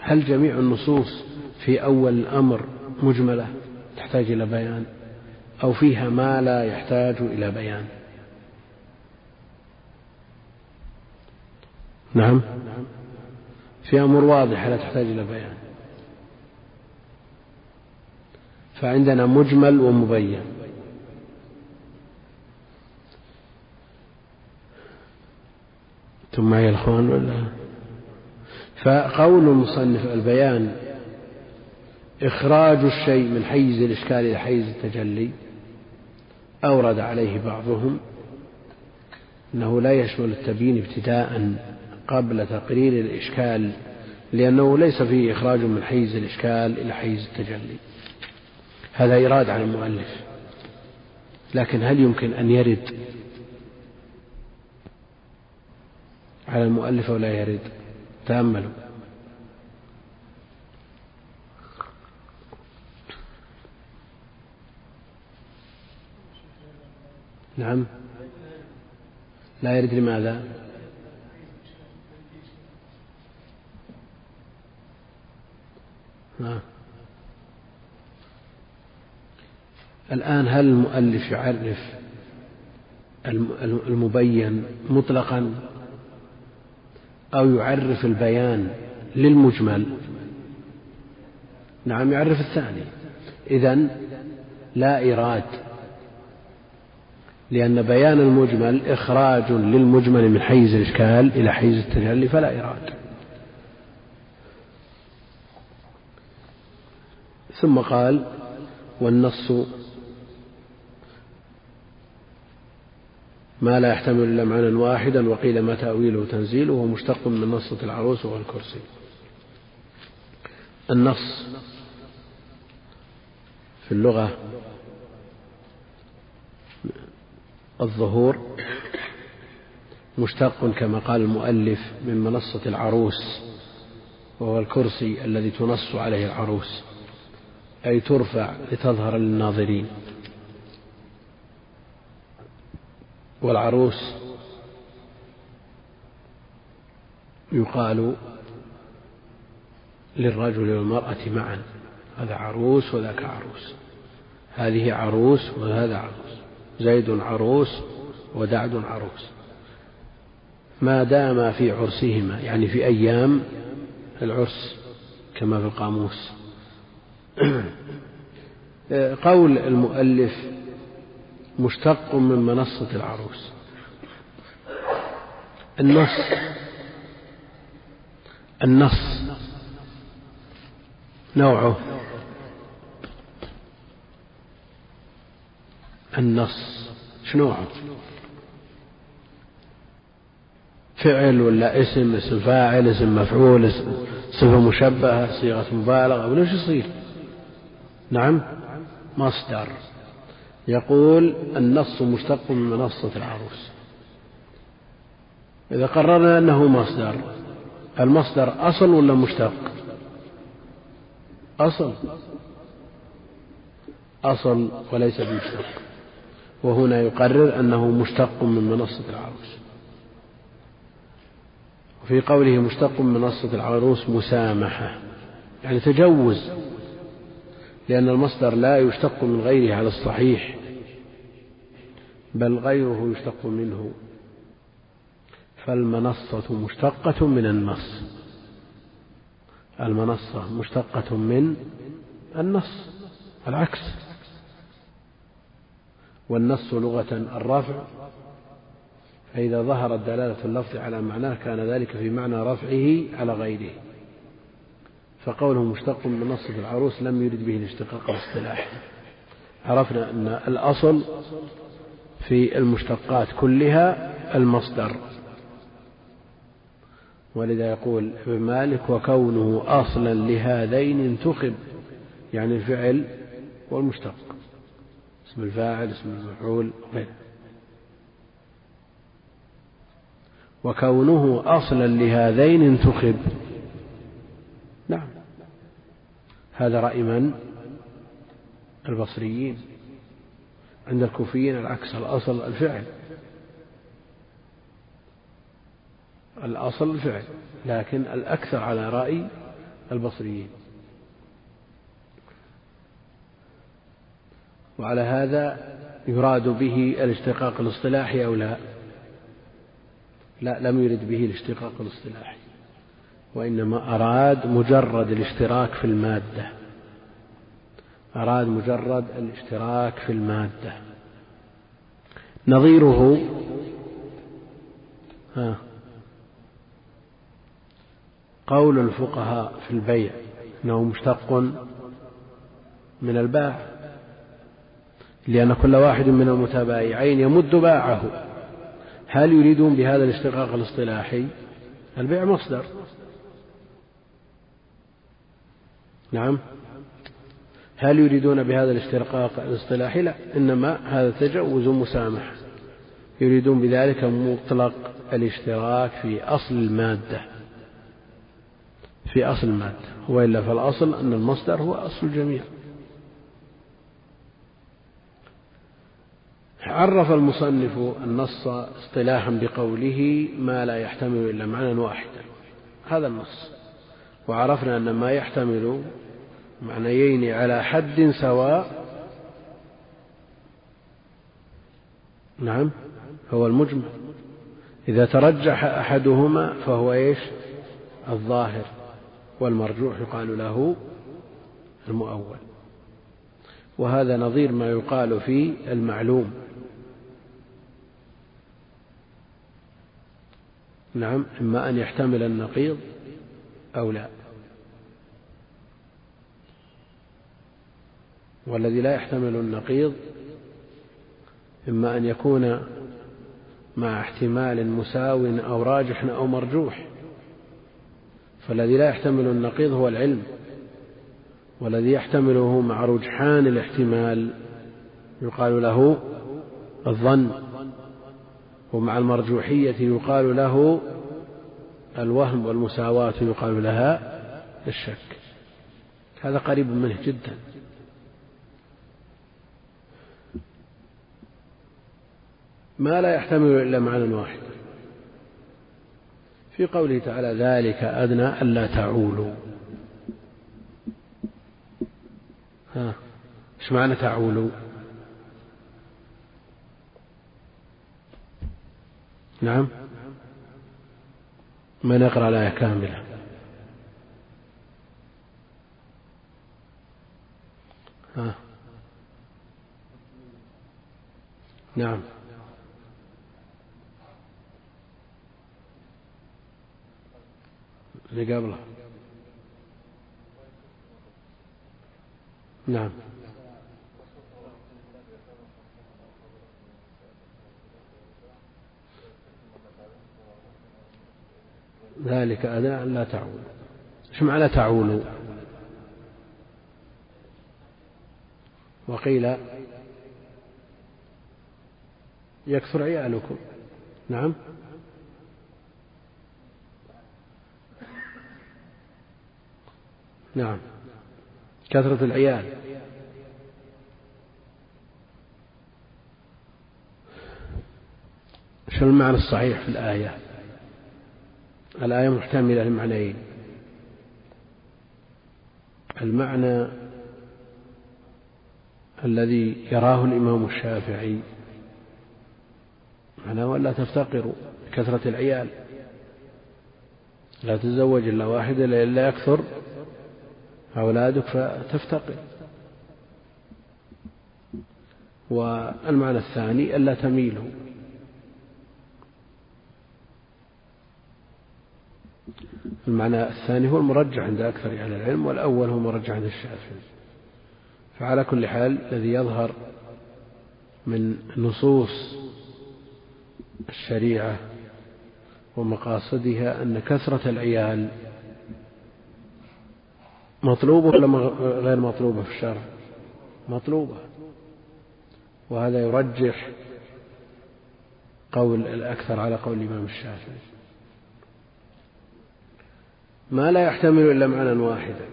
هل جميع النصوص في أول الأمر مجملة تحتاج إلى بيان؟ أو فيها ما لا يحتاج إلى بيان؟ نعم. في أمور واضحة لا تحتاج إلى بيان. فعندنا مجمل ومبين. ثم معي الأخوان ولا؟ فقول المصنف البيان إخراج الشيء من حيز الإشكال إلى حيز التجلي أورد عليه بعضهم أنه لا يشمل التبيين ابتداء قبل تقرير الإشكال لأنه ليس فيه إخراج من حيز الإشكال إلى حيز التجلي. هذا إيراد عن المؤلف. لكن هل يمكن أن يرد على المؤلف أو لا يرد؟ تأملوا. نعم. لا يرد لماذا؟ نعم الآن هل المؤلف يعرف المبين مطلقا أو يعرف البيان للمجمل؟ نعم يعرف الثاني. إذا لا إيراد لأن بيان المجمل إخراج للمجمل من حيز الإشكال إلى حيز التجلي فلا إيراد. ثم قال والنص ما لا يحتمل إلا معنى واحدا وقيل ما تأويله تنزيله ومشتق من نصة العروس والكرسي. النص في اللغة الظهور مشتق كما قال المؤلف من منصة العروس وهو الكرسي الذي تنص عليه العروس أي ترفع لتظهر للناظرين. والعروس يقال للرجل والمرأة معا هذا عروس وذاك عروس. هذه عروس وهذا عروس. زيد عروس ودعد عروس. ما دام في عرسهما يعني في أيام العرس كما في القاموس. قول المؤلف مشتق من منصة العروس. النص. النص. نوعه. النص. شنوعه؟ فعل ولا اسم؟ اسم فاعل اسم مفعول اسم صفة مشبهة صيغة مبالغة ولا إيش يصير؟ نعم. مصدر. يقول النص مشتق من منصة العروس. إذا قررنا أنه مصدر المصدر أصل ولا مشتق؟ أصل. أصل وليس بمشتق. وهنا يقرر أنه مشتق من منصة العروس. وفي قوله مشتق من منصة العروس مسامحة يعني تجوز. لأن المصدر لا يشتق من غيره على الصحيح بل غيره يشتق منه. فالمنصة مشتقة من النص. المنصة مشتقة من النص العكس. والنص لغة الرفع فإذا ظهرت دلالة اللفظ على معناه كان ذلك في معنى رفعه على غيره. فقوله مشتق من منصة العروس لم يرد به الاشتقاق الاصطلاحي عرفنا أن الأصل في المشتقات كلها المصدر. ولذا يقول ابن مالك وكونه أصلا لهذين انتخب يعني الفعل والمشتق. اسم الفاعل اسم المفعول غيره وكونه أصلا لهذين انتخب نعم هذا رأي من؟ البصريين. عند الكوفيين العكس الأصل الفعل. الأصل الفعل لكن الأكثر على رأي البصريين. وعلى هذا يراد به الاشتقاق الاصطلاحي أو لا؟ لا لم يرد به الاشتقاق الاصطلاحي. وإنما أراد مجرد الاشتراك في المادة. أراد مجرد الاشتراك في المادة. نظيره ها قول الفقهاء في البيع إنه مشتق من الباع لأن كل واحد من المتبايعين يمد باعه. هل يريدون بهذا الاشتقاق الاصطلاحي؟ البيع مصدر. نعم. هل يريدون بهذا الاشتقاق الاصطلاحي لا إنما هذا تجوز مسامح يريدون بذلك مطلق الاشتراك في أصل المادة. في أصل المادة. وإلا فالأصل أن المصدر هو أصل الجميع. عرف المصنف النص اصطلاحا بقوله ما لا يحتمل إلا معنى واحدا. هذا النص. وعرفنا أن ما يحتمل معنيين على حد سواء. نعم هو المجمل. إذا ترجح أحدهما فهو إيش؟ الظاهر والمرجوح يقال له المؤول. وهذا نظير ما يقال في المعلوم. نعم إما أن يحتمل النقيض أو لا. والذي لا يحتمل النقيض إما أن يكون مع احتمال مساو أو راجح أو مرجوح فالذي لا يحتمل النقيض هو العلم والذي يحتمله مع رجحان الاحتمال يقال له الظن ومع المرجوحية يقال له الوهم والمساواة يقال لها الشك. هذا قريب منه جدا. ما لا يحتمل إلا معنى واحد. في قوله تعالى ذلك أدنى ألا تعولوا. ها إيش معنى تعولوا؟ نعم. من يقرأ الآية كاملة. ها. نعم. اللي قبله. نعم. ذلك أن لا تعولوا إيش معنى تعولوا وقيل يكثر عيالكم. نعم. نعم. كثرة العيال. شو المعنى الصحيح في الآية؟ الآية محتملة لمعنيين المعنى الذي يراه الإمام الشافعي. معناه ولا تفتقروا كثرة العيال. لا تتزوج إلا واحدة إلا يكثر أولادك فتفتقر. والمعنى الثاني ألا تميلوا. المعنى الثاني هو المرجح عند أكثر أهل العلم والأول هو المرجح عند الشافعي. فعلى كل حال الذي يظهر من نصوص الشريعة ومقاصدها أن كثرة العيال مطلوبة ولا غير مطلوبة في الشرع؟ مطلوبة. وهذا يرجح قول الأكثر على قول الإمام الشافعي. ما لا يحتمل إلا معنى واحدا.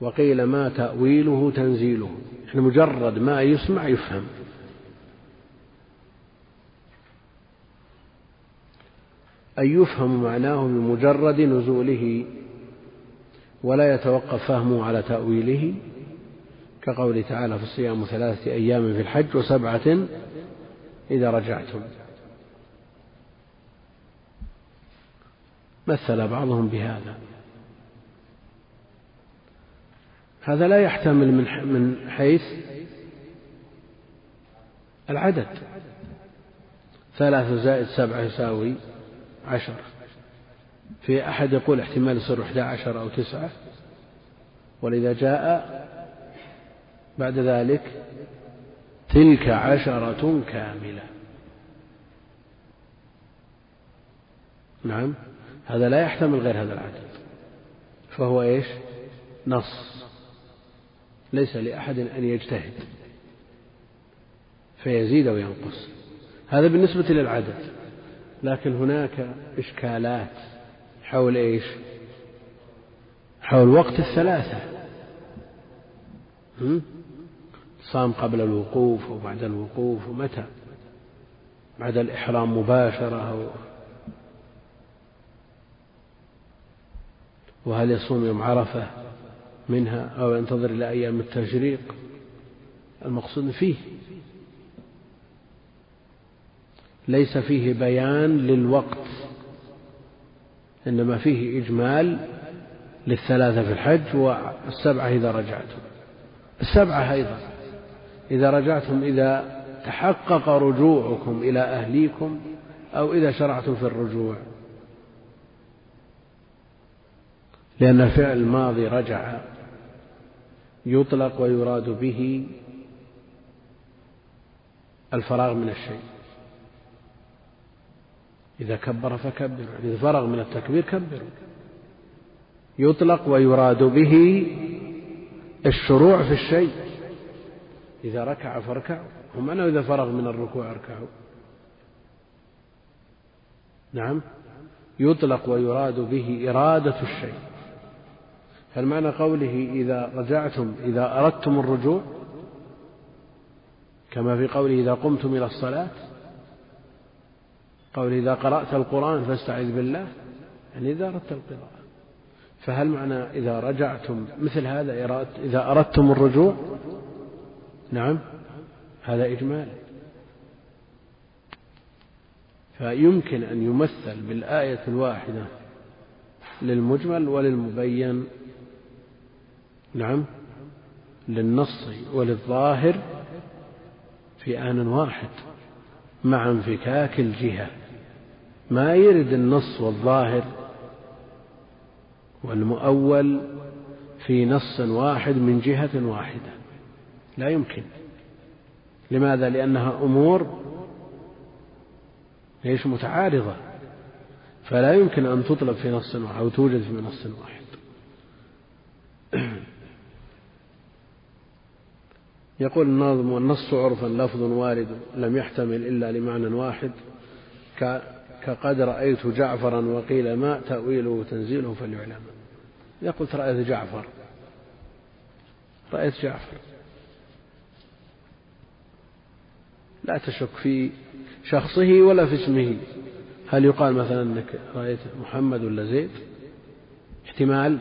وقيل ما تأويله تنزيله. يعني مجرد ما يسمع يفهم. أي يفهم معناه بمجرد نزوله. ولا يتوقف فهمه على تأويله كقوله تعالى في الصيام ثلاثة أيام في الحج وسبعة إذا رجعتم. مثل بعضهم بهذا. هذا لا يحتمل من من حيث العدد. ثلاثة زائد سبعة يساوي عشر. في أحد يقول احتمال يصير أحد عشر أو تسعة. ولذا جاء بعد ذلك تلك عشرة كاملة. نعم هذا لا يحتمل غير هذا العدد. فهو إيش؟ نص. ليس لأحد أن يجتهد. فيزيد أو ينقص هذا بالنسبة للعدد. لكن هناك إشكالات. حول إيش؟ حول وقت الثلاثة. صام قبل الوقوف وبعد الوقوف ومتى؟ بعد الإحرام مباشرة أو وهل يصوم يوم عرفة منها أو ينتظر إلى أيام التشريق؟ المقصود فيه. ليس فيه بيان للوقت. إنما فيه إجمال للثلاثة في الحج والسبعة إذا رجعتم. السبعة أيضا. إذا رجعتم إذا تحقق رجوعكم إلى أهليكم أو إذا شرعتم في الرجوع. لأن الفعل الماضي رجع يطلق ويراد به الفراغ من الشيء. إذا كبر فكبر إذا فرغ من التكبير كبروا. يطلق ويراد به الشروع في الشيء. إذا ركع فاركعوا. ومعنى إذا فرغ من الركوع أركعوا. نعم. يطلق ويراد به إرادة الشيء. فالمعنى قوله إذا رجعتم إذا أردتم الرجوع؟ كما في قوله إذا قمتم إلى الصلاة؟ قوله إذا قرأت القرآن فاستعذ بالله يعني إذا أردت القراءة. فهل معنى إذا رجعتم مثل هذا إذا أردتم الرجوع؟ نعم هذا إجمال. فيمكن أن يمثل بالآية الواحدة للمجمل وللمبين. نعم للنص وللظاهر في آن واحد مع انفكاك الجهة. ما يرد النص والظاهر والمؤول في نص واحد من جهة واحدة. لا يمكن. لماذا؟ لأنها أمور ليش متعارضة. فلا يمكن أن تطلب في نص واحد أو توجد في نص واحد. يقول الناظم والنص عرفا لفظ وارد لم يحتمل إلا لمعنى واحد. كقد رأيت جعفرا وقيل ما تأويله تنزيله فليعلم. يقول رأيت جعفر رأيت جعفر. لا تشك في شخصه ولا في اسمه. هل يقال مثلا أنك رأيت محمد ولا زيد؟ احتمال.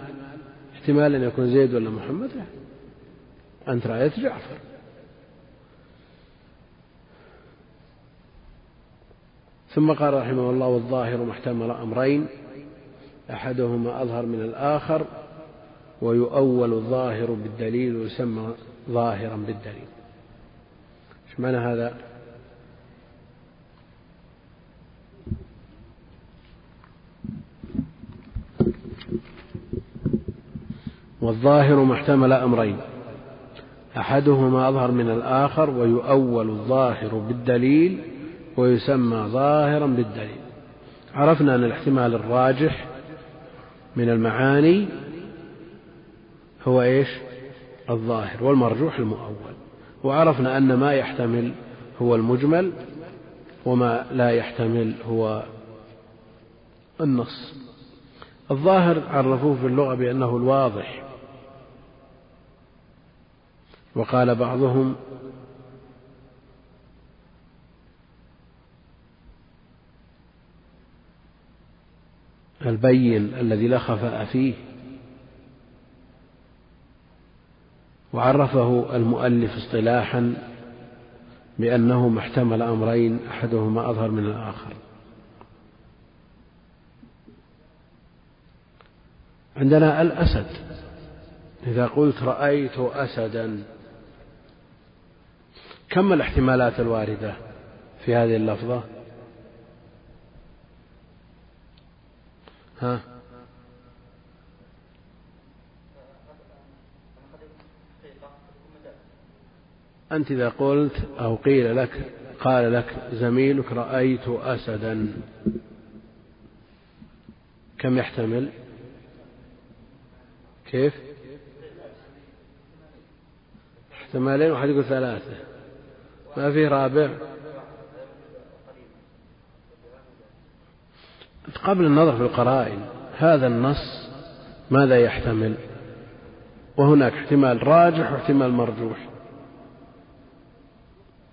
احتمال أن يكون زيد ولا محمد. أنت رأيت جعفر. ثم قال رحمه الله والظاهر محتمل أمرين. أحدهما أظهر من الآخر ويؤول الظاهر بالدليل ويسمى ظاهرا بالدليل. إيش معنى هذا؟ والظاهر ما احتمل أمرين. أحدهما أظهر من الآخر ويؤول الظاهر بالدليل ويسمى ظاهرا بالدليل. عرفنا أن الاحتمال الراجح من المعاني هو إيش؟ الظاهر والمرجوح المؤول. وعرفنا أن ما يحتمل هو المجمل وما لا يحتمل هو النص. الظاهر عرفوه في اللغة بأنه الواضح. وقال بعضهم البين الذي لا خفاء فيه. وعرفه المؤلف اصطلاحا بأنه ما احتمل أمرين أحدهما أظهر من الآخر. عندنا الأسد. إذا قلت رأيت أسدا كم الاحتمالات الواردة في هذه اللفظة؟ ها؟ أنت إذا قلت أو قيل لك قال لك زميلك رأيت أسدا. كم يحتمل؟ كيف؟ احتمالين واحد يقول ثلاثة. ما في رابع؟ قبل النظر في القرائن هذا النص ماذا يحتمل؟ وهناك احتمال راجح واحتمال مرجوح.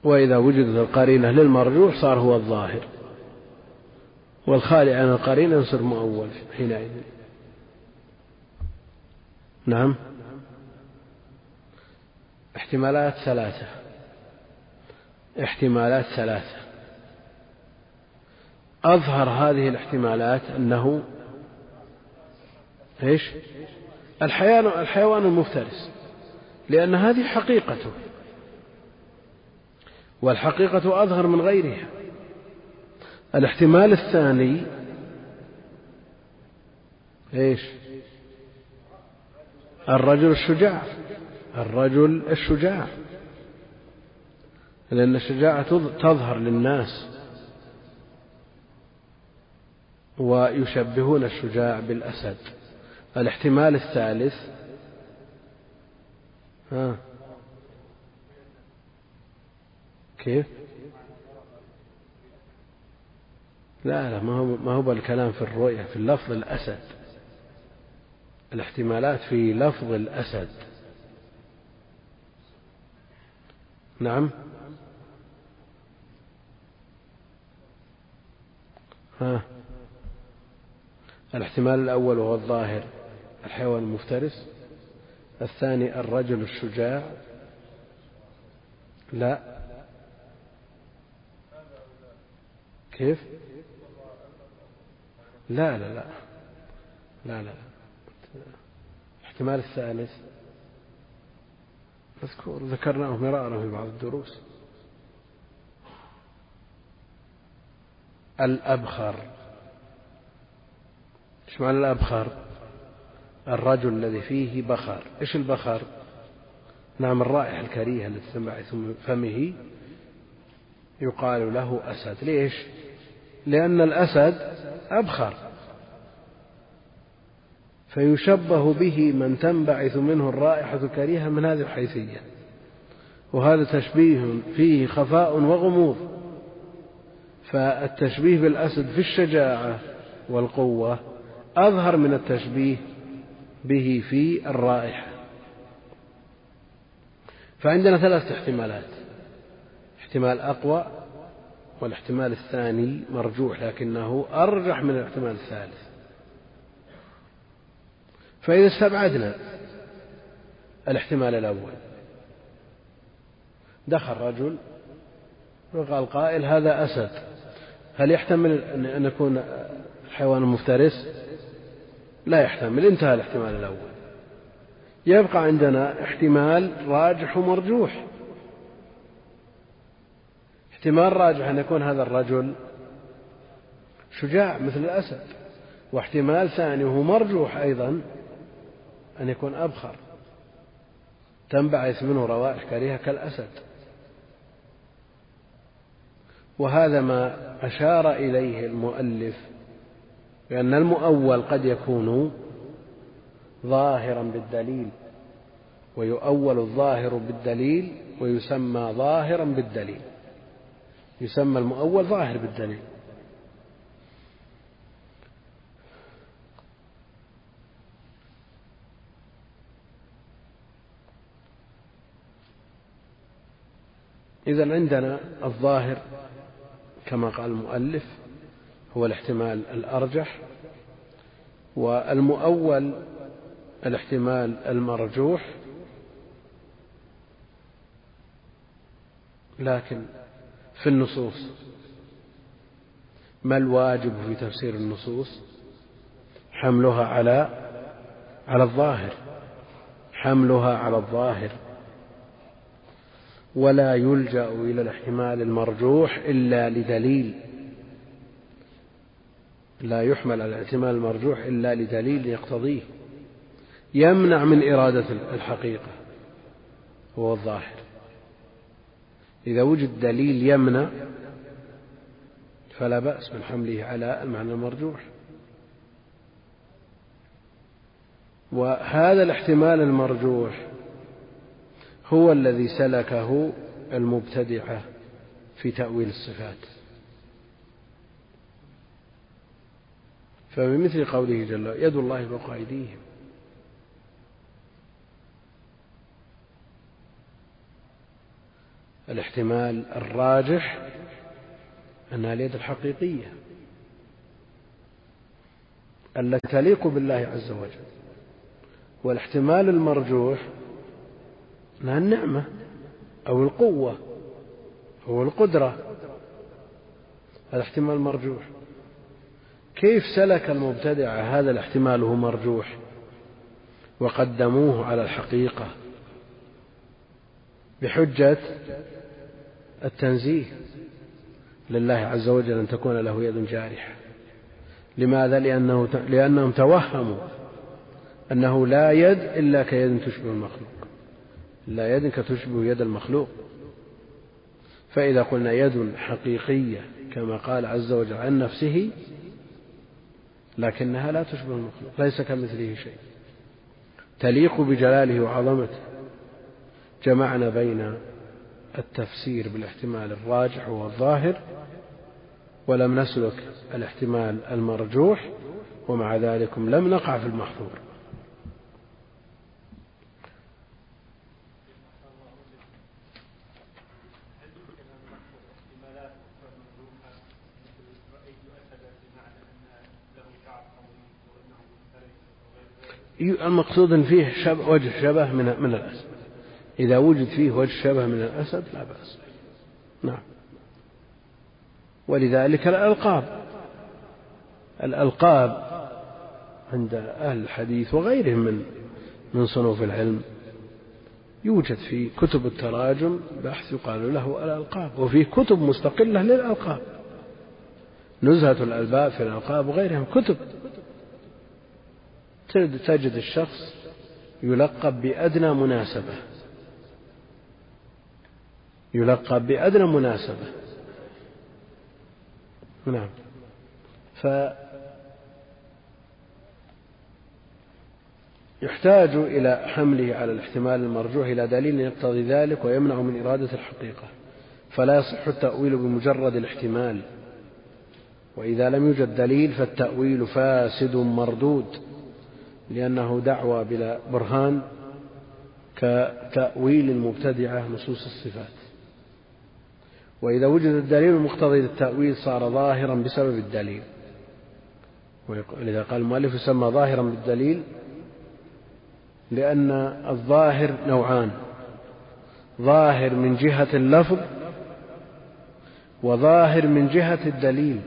وإذا وجدت القرينة للمرجوح صار هو الظاهر. والخالي عن القرينة يصير مؤول حينئذ. نعم. احتمالات ثلاثة. احتمالات ثلاثة. أظهر هذه الاحتمالات أنه إيش؟ الحيوان الحيوان المفترس لأن هذه حقيقته. والحقيقة أظهر من غيرها. الاحتمال الثاني إيش؟ الرجل الشجاع. الرجل الشجاع. لأن الشجاعة تظهر للناس. ويشبهون الشجاع بالأسد. الاحتمال الثالث ها كيف؟ لا لا ما هو ما هو الكلام في الرؤية في اللفظ الأسد. الاحتمالات في لفظ الأسد. نعم. ها. الاحتمال الأول وهو الظاهر الحيوان المفترس. الثاني الرجل الشجاع. لا. كيف؟ لا لا لا. لا لا الاحتمال الثالث. مذكور. ذكرناه مرارا في بعض الدروس. الأبخر. إيش معنى الأبخر الرجل الذي فيه بخر إيش البخر نعم الرائحة الكريهة التي تنبعث من فمه يقال له أسد. ليش؟ لأن الأسد أبخر فيشبه به من تنبعث منه الرائحة الكريهة من هذه الحيثية. وهذا تشبيه فيه خفاء وغموض. فالتشبيه بالأسد في الشجاعة والقوة أظهر من التشبيه به في الرائحة. فعندنا ثلاثة احتمالات. احتمال أقوى والاحتمال الثاني مرجوح لكنه أرجح من الاحتمال الثالث. فإذا استبعدنا الاحتمال الأول دخل رجل وقال قائل هذا أسد هل يحتمل أن يكون حيوان مفترس؟ لا يحتمل انتهى الاحتمال الأول. يبقى عندنا احتمال راجح ومرجوح. احتمال راجح أن يكون هذا الرجل شجاع مثل الأسد واحتمال ثاني وهو مرجوح أيضا أن يكون أبخر. تنبعث منه روائح كريهة كالأسد. وهذا ما أشار إليه المؤلف لأن المؤول قد يكون ظاهرا بالدليل ويؤول الظاهر بالدليل ويسمى ظاهرا بالدليل. يسمى المؤول ظاهر بالدليل. إذا عندنا الظاهر كما قال المؤلف هو الاحتمال الأرجح والمؤول الاحتمال المرجوح. لكن في النصوص ما الواجب في تفسير النصوص؟ حملها على على الظاهر حملها على الظاهر. ولا يلجأ إلى الاحتمال المرجوح إلا لدليل لا يحمل على الاحتمال المرجوح إلا لدليل يقتضيه. يمنع من إرادة الحقيقة هو الظاهر. إذا وجد دليل يمنع فلا بأس من حمله على المعنى المرجوح. وهذا الاحتمال المرجوح هو الذي سلكه المبتدعة في تأويل الصفات. فبمثل قوله جل يد الله فوق أيديهم. الاحتمال الراجح أنها اليد الحقيقية التي تليق بالله عز وجل والاحتمال المرجوح أنها النعمة أو القوة أو القدرة. هذا احتمال مرجوح كيف سلك المبتدعة هذا الاحتمال وهو مرجوح؟ وقدموه على الحقيقة بحجة التنزيه. لله عز وجل أن تكون له يد جارحة. لماذا؟ لأنه لأنهم توهموا أنه لا يد إلا كيد تشبه المخلوق. لا يد كتشبه يد المخلوق. فإذا قلنا يد حقيقية كما قال عز وجل عن نفسه لكنها لا تشبه المخلوق ليس كمثله شيء. تليق بجلاله وعظمته. جمعنا بين التفسير بالاحتمال الراجح والظاهر ولم نسلك الاحتمال المرجوح ومع ذلك لم نقع في المحظور. المقصود فيه شبه وجه شبه من من الأسد. إذا وجد فيه وجه شبه من الأسد لا بأس نعم. ولذلك الألقاب. الألقاب عند أهل الحديث وغيرهم من من صنوف العلم يوجد في كتب التراجم بحث يقال له الألقاب وفي كتب مستقلة للألقاب. نزهة الألباب في الألقاب وغيرهم كتب تجد الشخص يلقب بأدنى مناسبة. يلقب بأدنى مناسبة. نعم. ف يحتاج إلى حمله على الاحتمال المرجوح إلى دليل يقتضي ذلك ويمنع من إرادة الحقيقة. فلا يصح التأويل بمجرد الاحتمال. وإذا لم يوجد دليل فالتأويل فاسد مردود. لأنه دعوى بلا برهان كتأويل المبتدعة نصوص الصفات. وإذا وجد الدليل المقتضي للتأويل صار ظاهرا بسبب الدليل. ولذا قال المؤلف يسمى ظاهرا بالدليل لأن الظاهر نوعان ظاهر من جهة اللفظ وظاهر من جهة الدليل.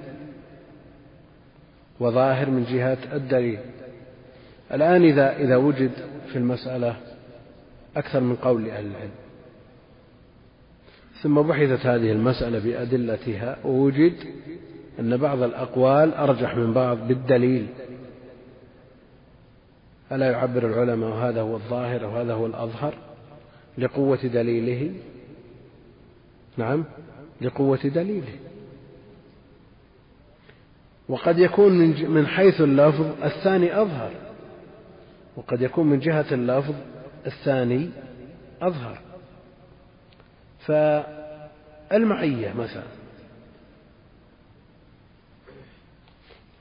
وظاهر من جهة الدليل. الآن إذا إذا وجد في المسألة أكثر من قول لأهل العلم. ثم بحثت هذه المسألة بأدلتها ووجد أن بعض الأقوال أرجح من بعض بالدليل. ألا يعبر العلماء وهذا هو الظاهر وهذا هو الأظهر؟ لقوة دليله؟ نعم لقوة دليله. وقد يكون من حيث اللفظ الثاني أظهر. وقد يكون من جهة اللفظ الثاني أظهر. فالمعية مثلا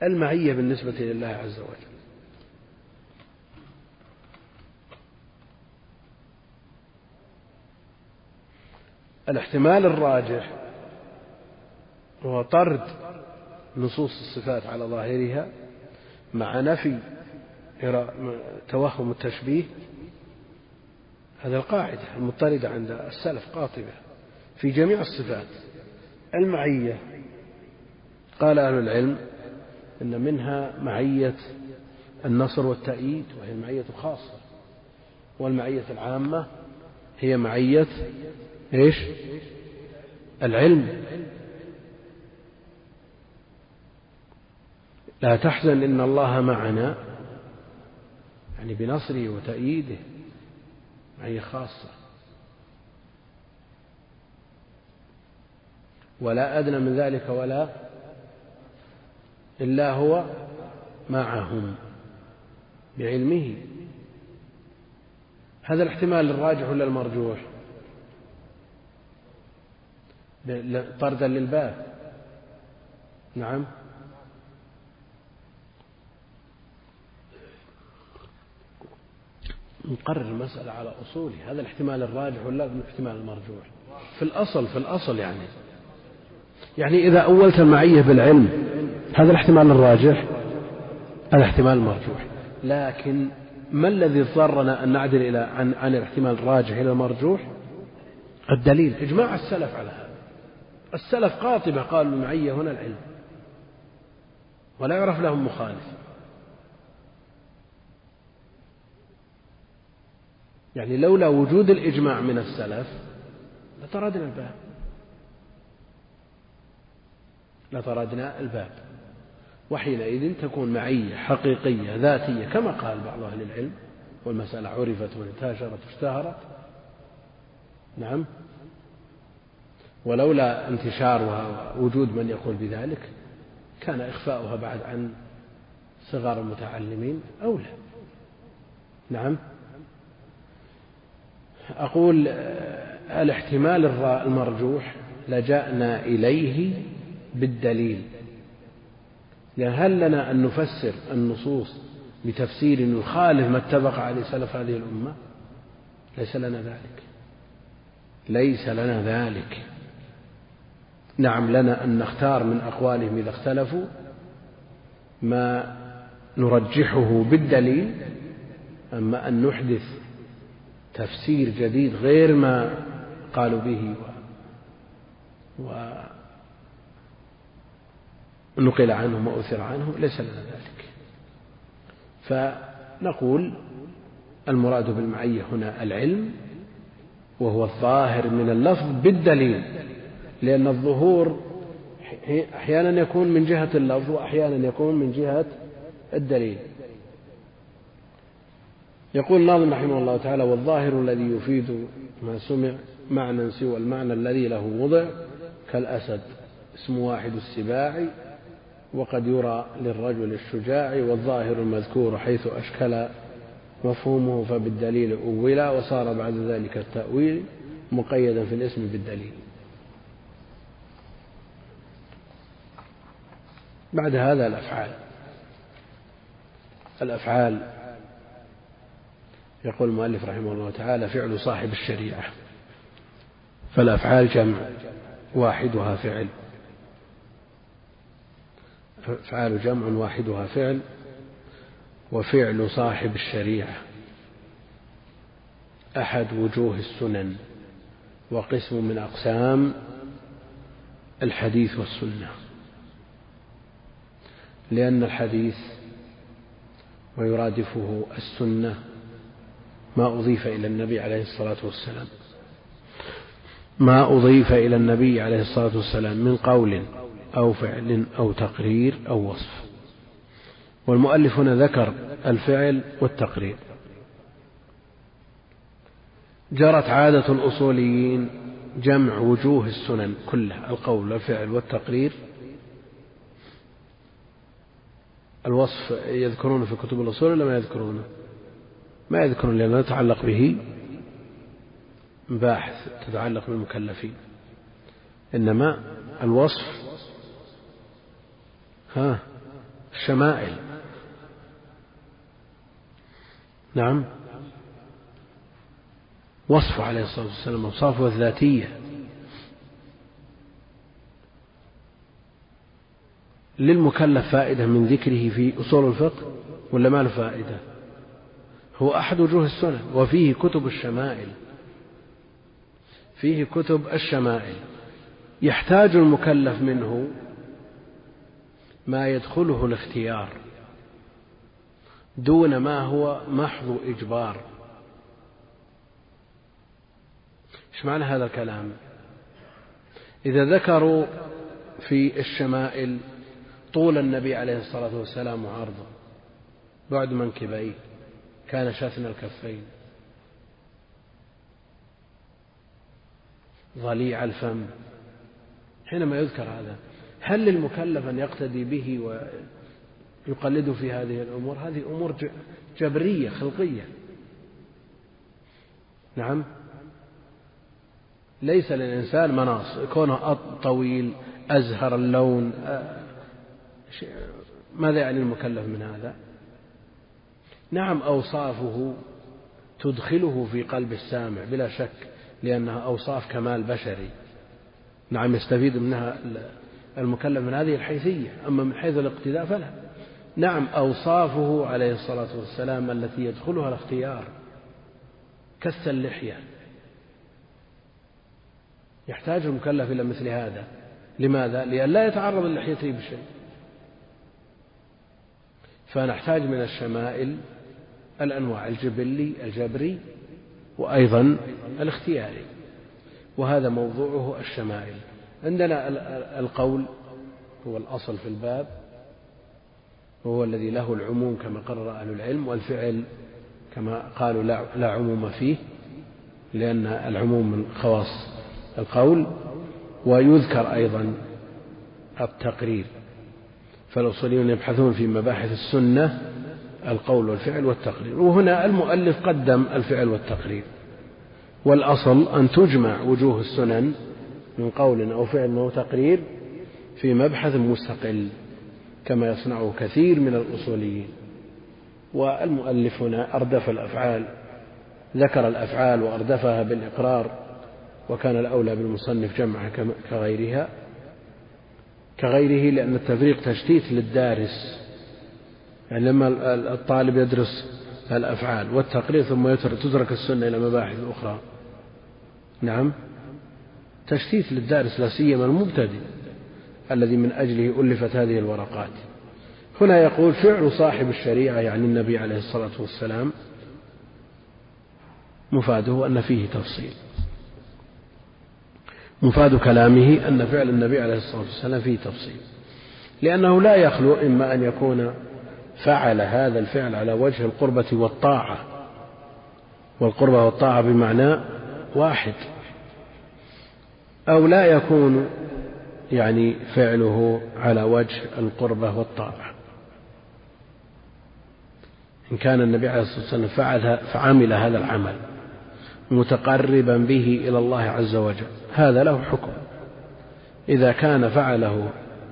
المعية بالنسبة لله عز وجل. الاحتمال الراجح هو طرد نصوص الصفات على ظاهرها مع نفي توهم التشبيه هذا القاعدة المضطردة عند السلف قاطبة في جميع الصفات المعية قال أهل العلم إن منها معية النصر والتأييد وهي المعية الخاصة والمعية العامة هي معية إيش؟ العلم لا تحزن إن الله معنا يعني بنصره وتأييده معية خاصة. ولا أدنى من ذلك ولا إلا هو معهم بعلمه. هذا الاحتمال الراجح ولا المرجوح؟ طردا للباب. نعم. نقرر المسألة على أصولها. هذا الاحتمال الراجح ولا الاحتمال المرجوح. في الأصل في الأصل يعني. يعني إذا أولت المعية بالعلم هذا الاحتمال الراجح؟ الاحتمال المرجوح. لكن ما الذي اضطرنا أن نعدل إلى عن, عن الاحتمال الراجح إلى المرجوح؟ الدليل. إجماع السلف على هذا. السلف قاطبة قالوا المعية هنا العلم. ولا يعرف لهم مخالف. يعني لولا وجود الإجماع من السلف لطردنا الباب. لطردنا الباب. وحينئذ تكون معية حقيقية ذاتية كما قال بعض أهل العلم والمسألة عرفت وانتشرت واشتهرت. نعم. ولولا انتشارها ووجود من يقول بذلك كان إخفاؤها بعد عن صغار المتعلمين أولى. نعم. أقول آه، الاحتمال المرجوح لجأنا إليه بالدليل. يعني هل لنا أن نفسر النصوص بتفسير يخالف ما اتفق عليه سلف هذه الأمة؟ ليس لنا ذلك. ليس لنا ذلك. نعم لنا أن نختار من أقوالهم إذا اختلفوا ما نرجحه بالدليل أما أن نحدث تفسير جديد غير ما قالوا به ونقل عنهم وأثر عنهم ليس لنا ذلك. فنقول المراد بالمعية هنا العلم وهو الظاهر من اللفظ بالدليل لأن الظهور أحيانا يكون من جهة اللفظ وأحيانا يكون من جهة الدليل. يقول الناظم رحمه الله تعالى والظاهر الذي يفيد ما سمع معنى سوى المعنى الذي له وضع كالأسد اسم واحد السباع وقد يرى للرجل الشجاع والظاهر المذكور حيث أشكل مفهومه فبالدليل أولا وصار بعد ذلك التأويل مقيدا في الاسم بالدليل. بعد هذا الأفعال الأفعال يقول المؤلف رحمه الله تعالى فعل صاحب الشريعة فالأفعال جمع واحدها فعل. أفعال جمع واحدها فعل. وفعل صاحب الشريعة أحد وجوه السنن وقسم من أقسام الحديث والسنة. لأن الحديث ويرادفه السنة ما أضيف إلى النبي عليه الصلاة والسلام. ما أضيف إلى النبي عليه الصلاة والسلام من قول أو فعل أو تقرير أو وصف. والمؤلف هنا ذكر الفعل والتقرير. جرت عادة الأصوليين جمع وجوه السنن كلها القول والفعل والتقرير. الوصف يذكرونه في كتب الأصول ولا ما يذكرونه؟ ما يذكرون لأنه يتعلق به مباحث تتعلق بالمكلفين. إنما الوصف ها الشمائل. نعم. وصفه عليه الصلاة والسلام أوصافه الذاتية. للمكلف فائدة من ذكره في أصول الفقه ولا ما له فائدة؟ هو أحد وجوه السنن. وفيه كتب الشمائل. فيه كتب الشمائل. يحتاج المكلف منه ما يدخله الاختيار دون ما هو محض إجبار. إيش معنى هذا الكلام؟ إذا ذكروا في الشمائل طول النبي عليه الصلاة والسلام وعرضه بعد منكبيه. كان شاثن الكفين. ضليع الفم. حينما يذكر هذا هل للمكلف أن يقتدي به ويقلده في هذه الأمور؟ هذه أمور جبرية خلقية. نعم. ليس للإنسان مناص. كونه طويل أزهر اللون ماذا يعني المكلف من هذا؟ نعم أوصافه تدخله في قلب السامع بلا شك لأنها أوصاف كمال بشري. نعم يستفيد منها المكلف من هذه الحيثية أما من حيث الاقتداء فلا. نعم أوصافه عليه الصلاة والسلام التي يدخلها الاختيار كث اللحية. يحتاج المكلف إلى مثل هذا. لماذا؟ لأن لا يتعرض للحيته بشيء. فنحتاج من الشمائل الأنواع الجبلي الجبري وأيضا الاختياري. وهذا موضوعه الشمائل. عندنا القول هو الأصل في الباب وهو الذي له العموم كما قرر أهل العلم والفعل كما قالوا لا, عموم فيه لأن العموم من خواص القول. ويذكر أيضا التقرير. فالأصوليون يبحثون في مباحث السنة القول والفعل والتقرير. وهنا المؤلف قدم الفعل والتقرير. والأصل أن تجمع وجوه السنن من قول أو فعل أو تقرير في مبحث مستقل كما يصنعه كثير من الأصوليين. والمؤلف هنا أردف الأفعال ذكر الأفعال وأردفها بالإقرار وكان الأولى بالمصنف جمعها كغيرها. كغيره لأن التفريق تشتيت للدارس. يعني لما الطالب يدرس الأفعال والتقرير ثم تترك السنة إلى مباحث أخرى. نعم. تشتيت للدارس لا سيما المبتدئ الذي من أجله ألفت هذه الورقات. هنا يقول فعل صاحب الشريعة يعني النبي عليه الصلاة والسلام مفاده أن فيه تفصيل. مفاد كلامه أن فعل النبي عليه الصلاة والسلام فيه تفصيل. لأنه لا يخلو إما أن يكون فعل هذا الفعل على وجه القربة والطاعة. والقربة والطاعة بمعنى واحد. أو لا يكون يعني فعله على وجه القربة والطاعة. إن كان النبي عليه الصلاة والسلام فعل فعمل هذا العمل متقربا به إلى الله عز وجل هذا له حكم. إذا كان فعله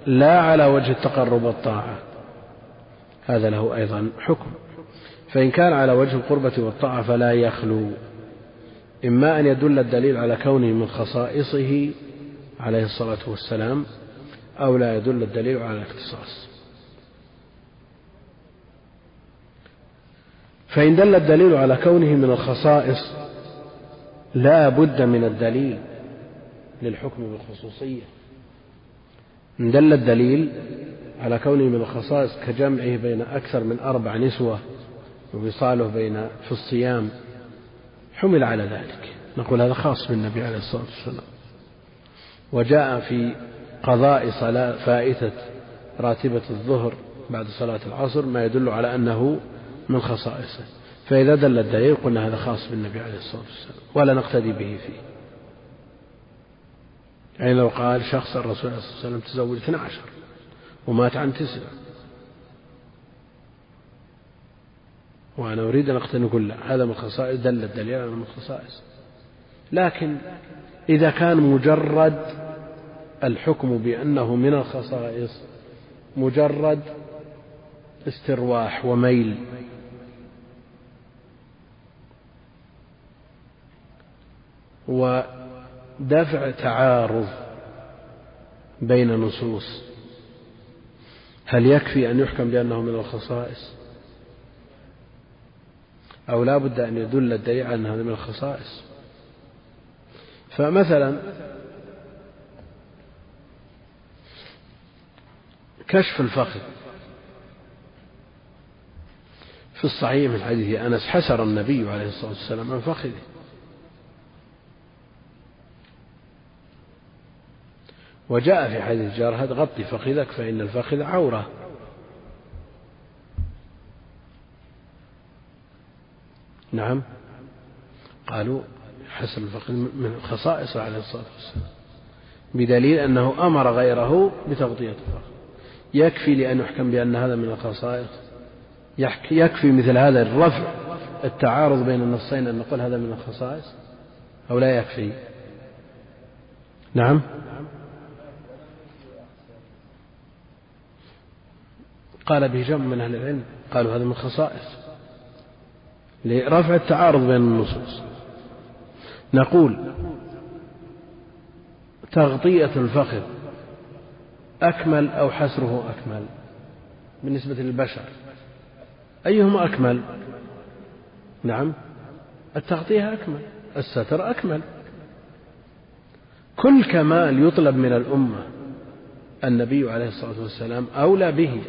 لا على وجه التقرب والطاعة هذا له أيضا حكم. فإن كان على وجه القربة والطاعة فلا يخلو. إما أن يدل الدليل على كونه من خصائصه عليه الصلاة والسلام أو لا يدل الدليل على الاختصاص. فإن دل الدليل على كونه من الخصائص لا بد من الدليل للحكم بالخصوصية. إن دل الدليل على كونه من الخصائص كجمعه بين أكثر من أربع نسوة ووصاله بين في الصيام حمل على ذلك. نقول هذا خاص بالنبي عليه الصلاة والسلام. وجاء في قضاء صلاة فائتة راتبة الظهر بعد صلاة العصر ما يدل على أنه من خصائصه. فإذا دل الدليل قلنا هذا خاص بالنبي عليه الصلاة والسلام. ولا نقتدي به فيه. يعني لو قال شخص الرسول عليه الصلاة والسلام تزوج 12 ومات عن تسع. وأنا أريد أن أقتني لا هذا من خصائص دل الدليل على من خصائص. لكن إذا كان مجرد الحكم بأنه من الخصائص مجرد استرواح وميل. ودفع تعارض بين نصوص. هل يكفي أن يحكم بأنه من الخصائص؟ أو لا بد أن يدل الدليل على أن هذا من الخصائص؟ فمثلا كشف الفخذ في الصحيح من حديث أنس حسر النبي عليه الصلاة والسلام عن فخذه. وجاء في حديث جارهد غطي فخذك فإن الفخذ عورة. نعم. قالوا حسن الفخذ من خصائصه عليه الصلاة والسلام. بدليل أنه أمر غيره بتغطية الفخذ. يكفي لأن يحكم بأن هذا من الخصائص. يكفي مثل هذا الرفع التعارض بين النصين أن نقول هذا من الخصائص أو لا يكفي. نعم. قال به جمع من أهل العلم قالوا هذا من خصائص. لرفع التعارض بين النصوص. نقول تغطية الفخذ أكمل أو حسره أكمل بالنسبة للبشر. أيهما أكمل؟ نعم التغطية أكمل الستر أكمل. كل كمال يطلب من الأمة النبي عليه الصلاة والسلام أولى به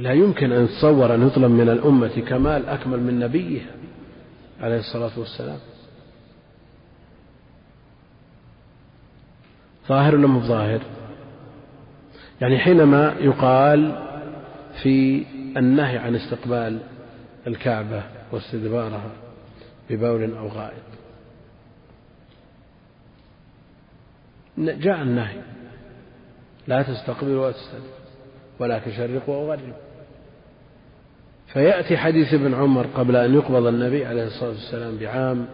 لا يمكن أن يتصور أن يطلب من الأمة كمال أكمل من نبيها عليه الصلاة والسلام. ظاهر ولا ظاهر؟ يعني حينما يقال في النهي عن استقبال الكعبة واستدبارها ببول أو غائط جاء النهي لا تستقبلوا ولا تستدبروا ولكن شرقوا أو غربوا فيأتي حديث ابن عمر قبل أن يقبض النبي عليه الصلاة والسلام بعام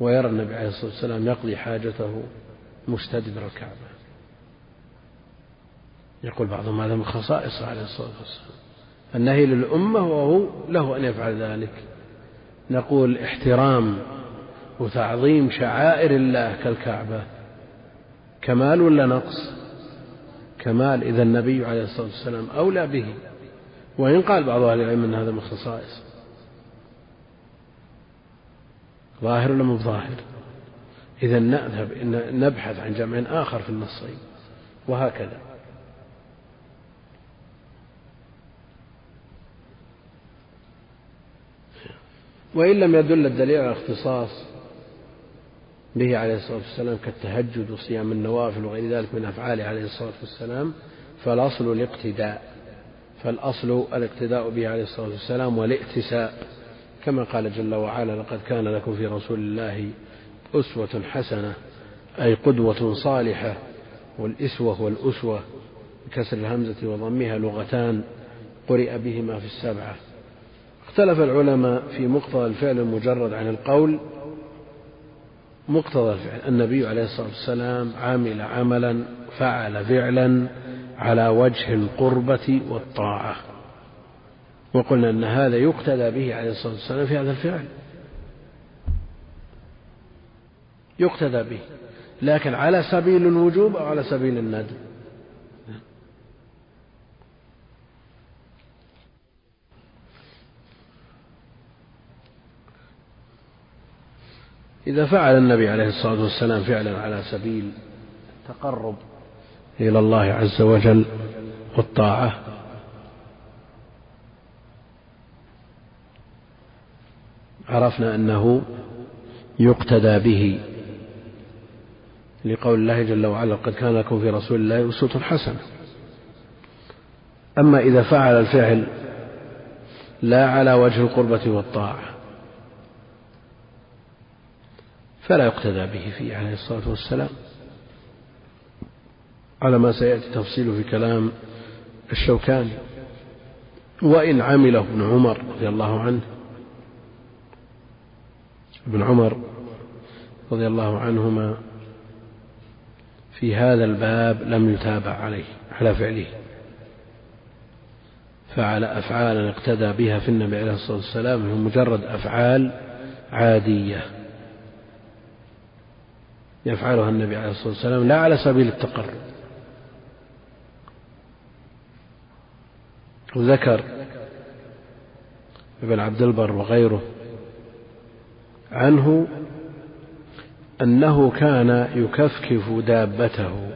ويرى النبي عليه الصلاة والسلام يقضي حاجته مستدبر الكعبة. يقول بعضهم هذا من خصائصه عليه الصلاة والسلام. النهي للأمة وهو له أن يفعل ذلك. نقول احترام وتعظيم شعائر الله كالكعبة. كمال ولا نقص؟ كمال إذا النبي عليه الصلاة والسلام أولى به. وإن قال بعض أهل العلم أن هذا من خصائص ظاهر ولا مو ظاهر؟ إذا نذهب نبحث عن جمع آخر في النصين. وهكذا. وإن لم يدل الدليل على اختصاص به عليه الصلاة والسلام كالتهجد وصيام النوافل وغير ذلك من أفعاله عليه الصلاة والسلام فالأصل الاقتداء. فالأصل الاقتداء به عليه الصلاة والسلام والائتساء كما قال جل وعلا لقد كان لكم في رسول الله أسوة حسنة أي قدوة صالحة والإسوة والأسوة بكسر الهمزة وضمها لغتان قرئ بهما في السبعة. اختلف العلماء في مقتضى الفعل المجرد عن القول. مقتضى الفعل النبي عليه الصلاة والسلام عمل عملا فعل فعلا على وجه القربة والطاعة. وقلنا أن هذا يقتدى به عليه الصلاة والسلام في هذا الفعل. يقتدى به لكن على سبيل الوجوب أو على سبيل الندب إذا فعل النبي عليه الصلاة والسلام فعلا على سبيل التقرب إلى الله عز وجل والطاعة. عرفنا أنه يقتدى به لقول الله جل وعلا قد كان لكم في رسول الله أسوة حسنة أما إذا فعل الفعل لا على وجه القربة والطاعة فلا يقتدى به فيه عليه الصلاة والسلام. على ما سيأتي تفصيله في كلام الشوكاني. وإن عمله ابن عمر رضي الله عنه ابن عمر رضي الله عنهما في هذا الباب لم يتابع عليه على فعله. فعل أفعالا اقتدى بها في النبي عليه الصلاة والسلام هي مجرد أفعال عادية يفعلها النبي عليه الصلاة والسلام لا على سبيل التقرب. وذكر ابن عبد البر وغيره عنه أنه كان يكفكف دابته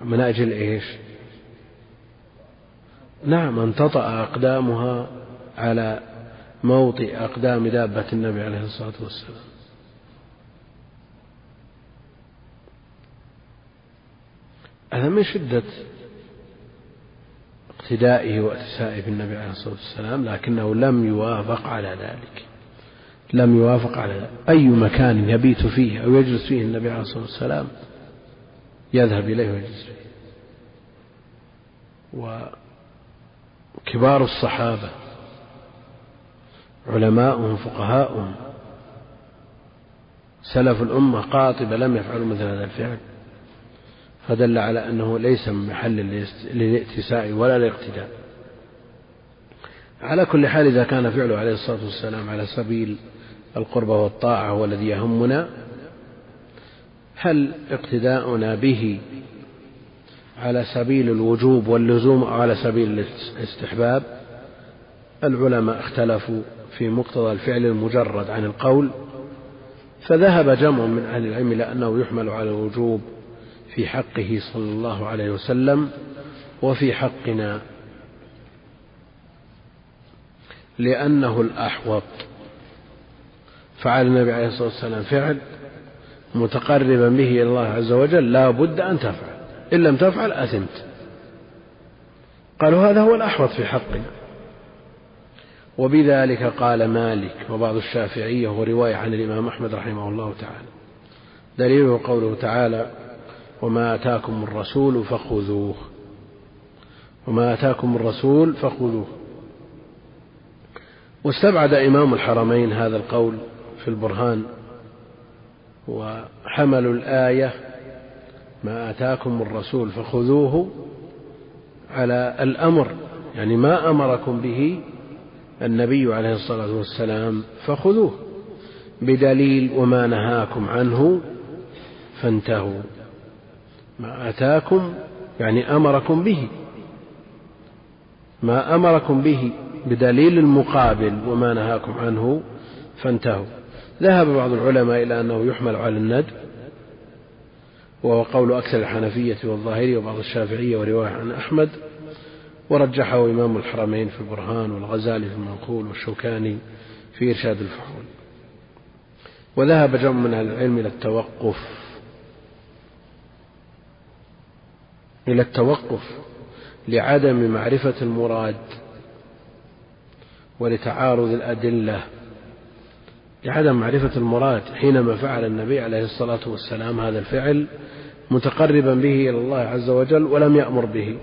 من أجل إيش؟ نعم أن تطأ أقدامها على موطئ أقدام دابة النبي عليه الصلاة والسلام. هذا من شدة اقتدائه وأتسائه بالنبي عليه الصلاة والسلام لكنه لم يوافق على ذلك. لم يوافق على ذلك. أي مكان يبيت فيه أو يجلس فيه النبي عليه الصلاة والسلام يذهب إليه ويجلس فيه. وكبار الصحابة علماؤهم فقهاؤهم سلف الأمة قاطبة لم يفعلوا مثل هذا الفعل. فدل على أنه ليس من محل للائتساء ولا الاقتداء. على كل حال إذا كان فعله عليه الصلاة والسلام على سبيل القربة والطاعة هو الذي يهمنا هل اقتداؤنا به على سبيل الوجوب واللزوم أو على سبيل الاستحباب؟ العلماء اختلفوا في مقتضى الفعل المجرد عن القول فذهب جمع من أهل العلم إلى أنه يحمل على الوجوب في حقه صلى الله عليه وسلم وفي حقنا. لأنه الأحوط. فعل النبي عليه الصلاة والسلام فعل متقربا به إلى الله عز وجل لا بد أن تفعل. إن لم تفعل أثمت. قالوا هذا هو الأحوط في حقنا. وبذلك قال مالك وبعض الشافعية ورواية عن الإمام أحمد رحمه الله تعالى. دليله قوله تعالى وما آتاكم الرسول فخذوه. وما آتاكم الرسول فخذوه. واستبعد إمام الحرمين هذا القول في البرهان وحملوا الآية ما آتاكم الرسول فخذوه على الأمر يعني ما أمركم به النبي عليه الصلاة والسلام فخذوه. بدليل وما نهاكم عنه فانتهوا. ما آتاكم يعني أمركم به. ما أمركم به بدليل المقابل وما نهاكم عنه فانتهوا. ذهب بعض العلماء إلى أنه يحمل على الند وهو قول أكثر الحنفية والظاهرية وبعض الشافعية ورواية عن أحمد ورجحه إمام الحرمين في البرهان والغزالي في المنقول والشوكاني في إرشاد الفحول. وذهب جمع من أهل العلم إلى التوقف. إلى التوقف لعدم معرفة المراد ولتعارض الأدلة لعدم معرفة المراد حينما فعل النبي عليه الصلاة والسلام هذا الفعل متقربا به إلى الله عز وجل ولم يأمر به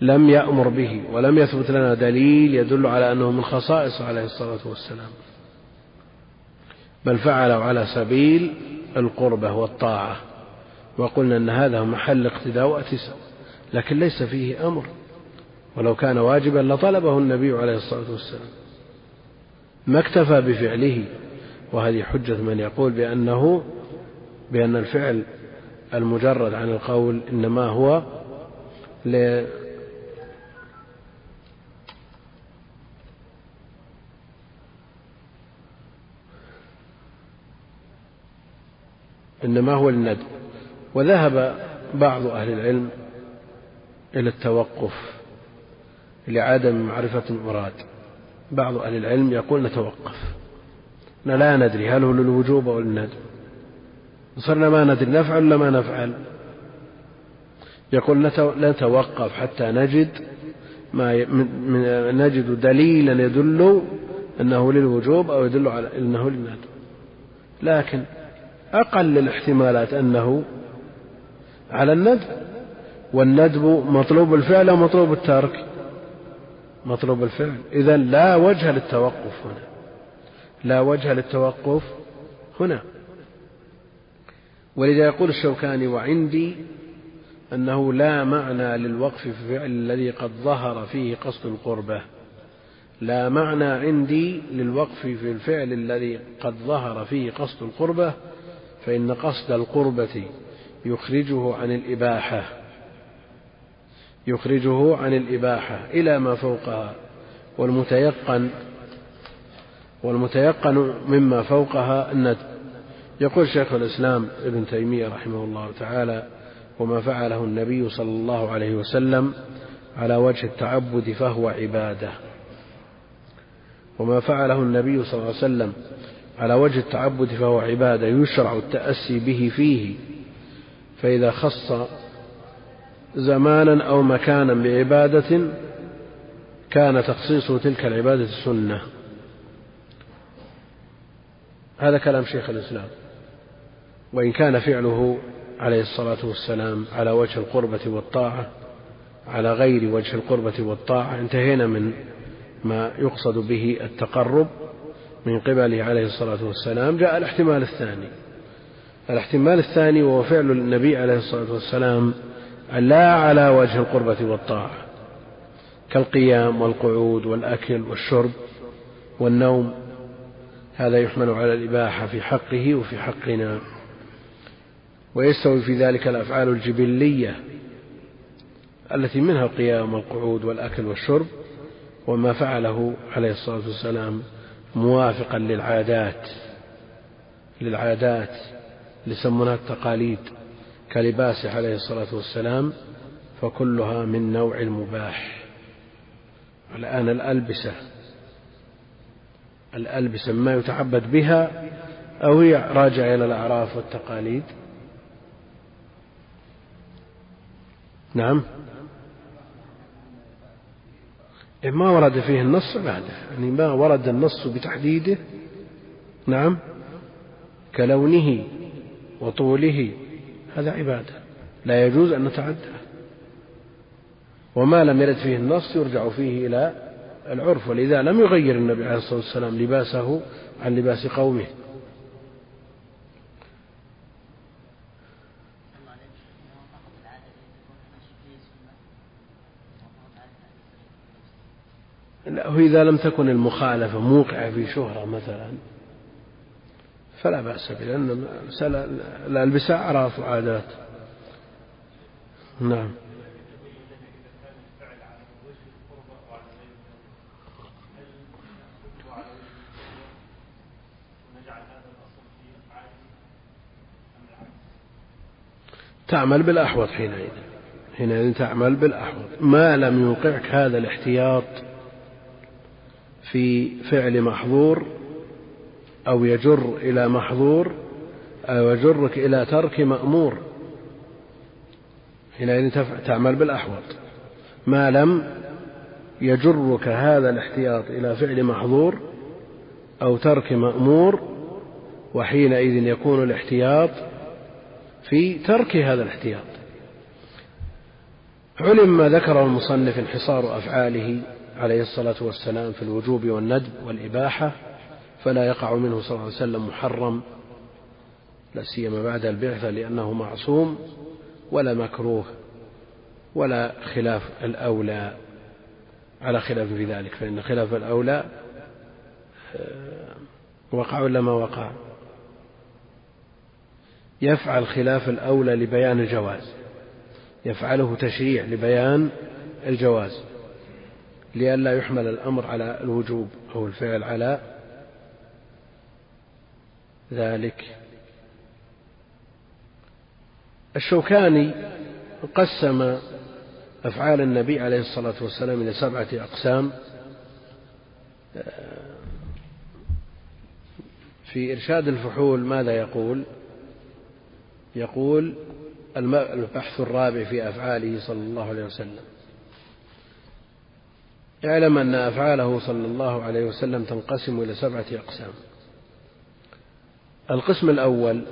لم يأمر به ولم يثبت لنا دليل يدل على أنه من خصائص عليه الصلاة والسلام. بل فعله على سبيل القربة والطاعة. وقلنا أن هذا محل اقتداء واتساع لكن ليس فيه أمر. ولو كان واجبا لطلبه النبي عليه الصلاة والسلام. ما اكتفى بفعله وهذه حجة من يقول بأنه بأن الفعل المجرد عن القول إنما هو ل إنما هو للندب. وذهب بعض أهل العلم إلى التوقف لعدم معرفة المراد. بعض أهل العلم يقول نتوقف. لا ندري هل هو للوجوب أو للندب صرنا ما ندري نفعل ولا ما نفعل؟ يقول نتوقف حتى نجد ما نجد دليلا يدل أنه للوجوب أو يدل على أنه للندب لكن أقل الاحتمالات أنه على الندب. والندب مطلوب الفعل أو مطلوب الترك؟ مطلوب الفعل. إذا لا وجه للتوقف هنا. لا وجه للتوقف هنا. ولذا يقول الشوكاني وعندي أنه لا معنى للوقف في الفعل الذي قد ظهر فيه قصد القربة. لا معنى عندي للوقف في الفعل الذي قد ظهر فيه قصد القربة فإن قصد القربة يخرجه عن الإباحة. يخرجه عن الإباحة إلى ما فوقها. والمتيقن والمتيقن مما فوقها الندب يقول شيخ الإسلام ابن تيمية رحمه الله تعالى وما فعله النبي صلى الله عليه وسلم على وجه التعبد فهو عبادة. وما فعله النبي صلى الله عليه وسلم على وجه التعبد فهو عبادة. يشرع التأسي به فيه. فإذا خص زمانا أو مكانا بعبادة كان تخصيصه تلك العبادة سنة. هذا كلام شيخ الإسلام. وإن كان فعله عليه الصلاة والسلام على وجه القربة والطاعة على غير وجه القربة والطاعة انتهينا من ما يقصد به التقرب من قبله عليه الصلاة والسلام. جاء الاحتمال الثاني. الاحتمال الثاني وهو فعل النبي عليه الصلاة والسلام لا على وجه القربة والطاعة كالقيام والقعود والأكل والشرب والنوم هذا يحمل على الإباحة في حقه وفي حقنا. ويستوي في ذلك الأفعال الجبلية التي منها القيام والقعود والأكل والشرب وما فعله عليه الصلاة والسلام موافقا للعادات للعادات لسمونها التقاليد كلباسه عليه الصلاة والسلام فكلها من نوع المباح الآن الألبسة الألبسة ما يتعبد بها أو هي راجعة إلى الأعراف والتقاليد. نعم. إيه، ما ورد فيه النص بعده يعني ما ورد النص بتحديده. نعم. كلونه وطوله هذا عبادة. لا يجوز أن نتعدى. وما لم يرد فيه النص يرجع فيه إلى العرف. ولذا لم يغير النبي عليه الصلاة والسلام لباسه عن لباس قومه. إذا لم تكن المخالفة موقعة في شهرة مثلا فلا بأس به لأن الألبسة أعراف وعادات. نعم. تعمل بالأحوط حينئذ. حينئذ تعمل بالأحوط. ما لم يوقعك هذا الاحتياط في فعل محظور أو يجر إلى محظور أو يجرك إلى ترك مأمور. حينئذ تعمل بالأحوط. ما لم يجرك هذا الاحتياط إلى فعل محظور أو ترك مأمور وحينئذ يكون الاحتياط في ترك هذا الاحتياط. علم ما ذكره المصنف انحصار أفعاله عليه الصلاة والسلام في الوجوب والندب والإباحة فلا يقع منه صلى الله عليه وسلم محرم. لا سيما بعد البعثة لأنه معصوم ولا مكروه ولا خلاف الأولى. على خلاف في ذلك فإن خلاف الأولى آه، وقع ولا ما وقع؟ يفعل خلاف الأولى لبيان الجواز. يفعله تشريع لبيان الجواز. لئلا يحمل الأمر على الوجوب أو الفعل على ذلك. الشوكاني قسم أفعال النبي عليه الصلاة والسلام إلى سبعة أقسام في إرشاد الفحول ماذا يقول؟ يقول البحث الرابع في أفعاله صلى الله عليه وسلم. اعلم أن أفعاله صلى الله عليه وسلم تنقسم إلى سبعة أقسام. القسم الأول.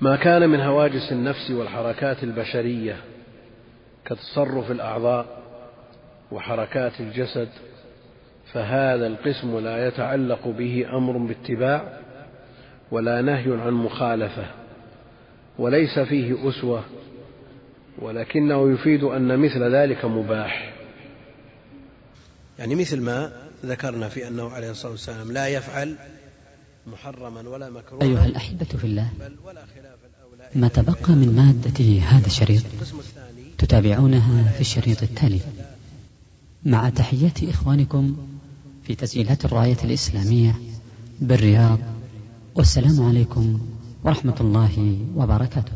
ما كان من هواجس النفس والحركات البشرية كتصرف الأعضاء وحركات الجسد فهذا القسم لا يتعلق به أمر باتباع ولا نهي عن مخالفة وليس فيه أسوة ولكنه يفيد أن مثل ذلك مباح. يعني مثل ما ذكرنا في أنه عليه الصلاة والسلام لا يفعل محرما ولا مكروها أيها الأحبة في الله ما تبقى من مادة هذا الشريط تتابعونها في الشريط التالي. مع تحيات إخوانكم في تسجيلات الراية الإسلامية بالرياض والسلام عليكم ورحمة الله وبركاته.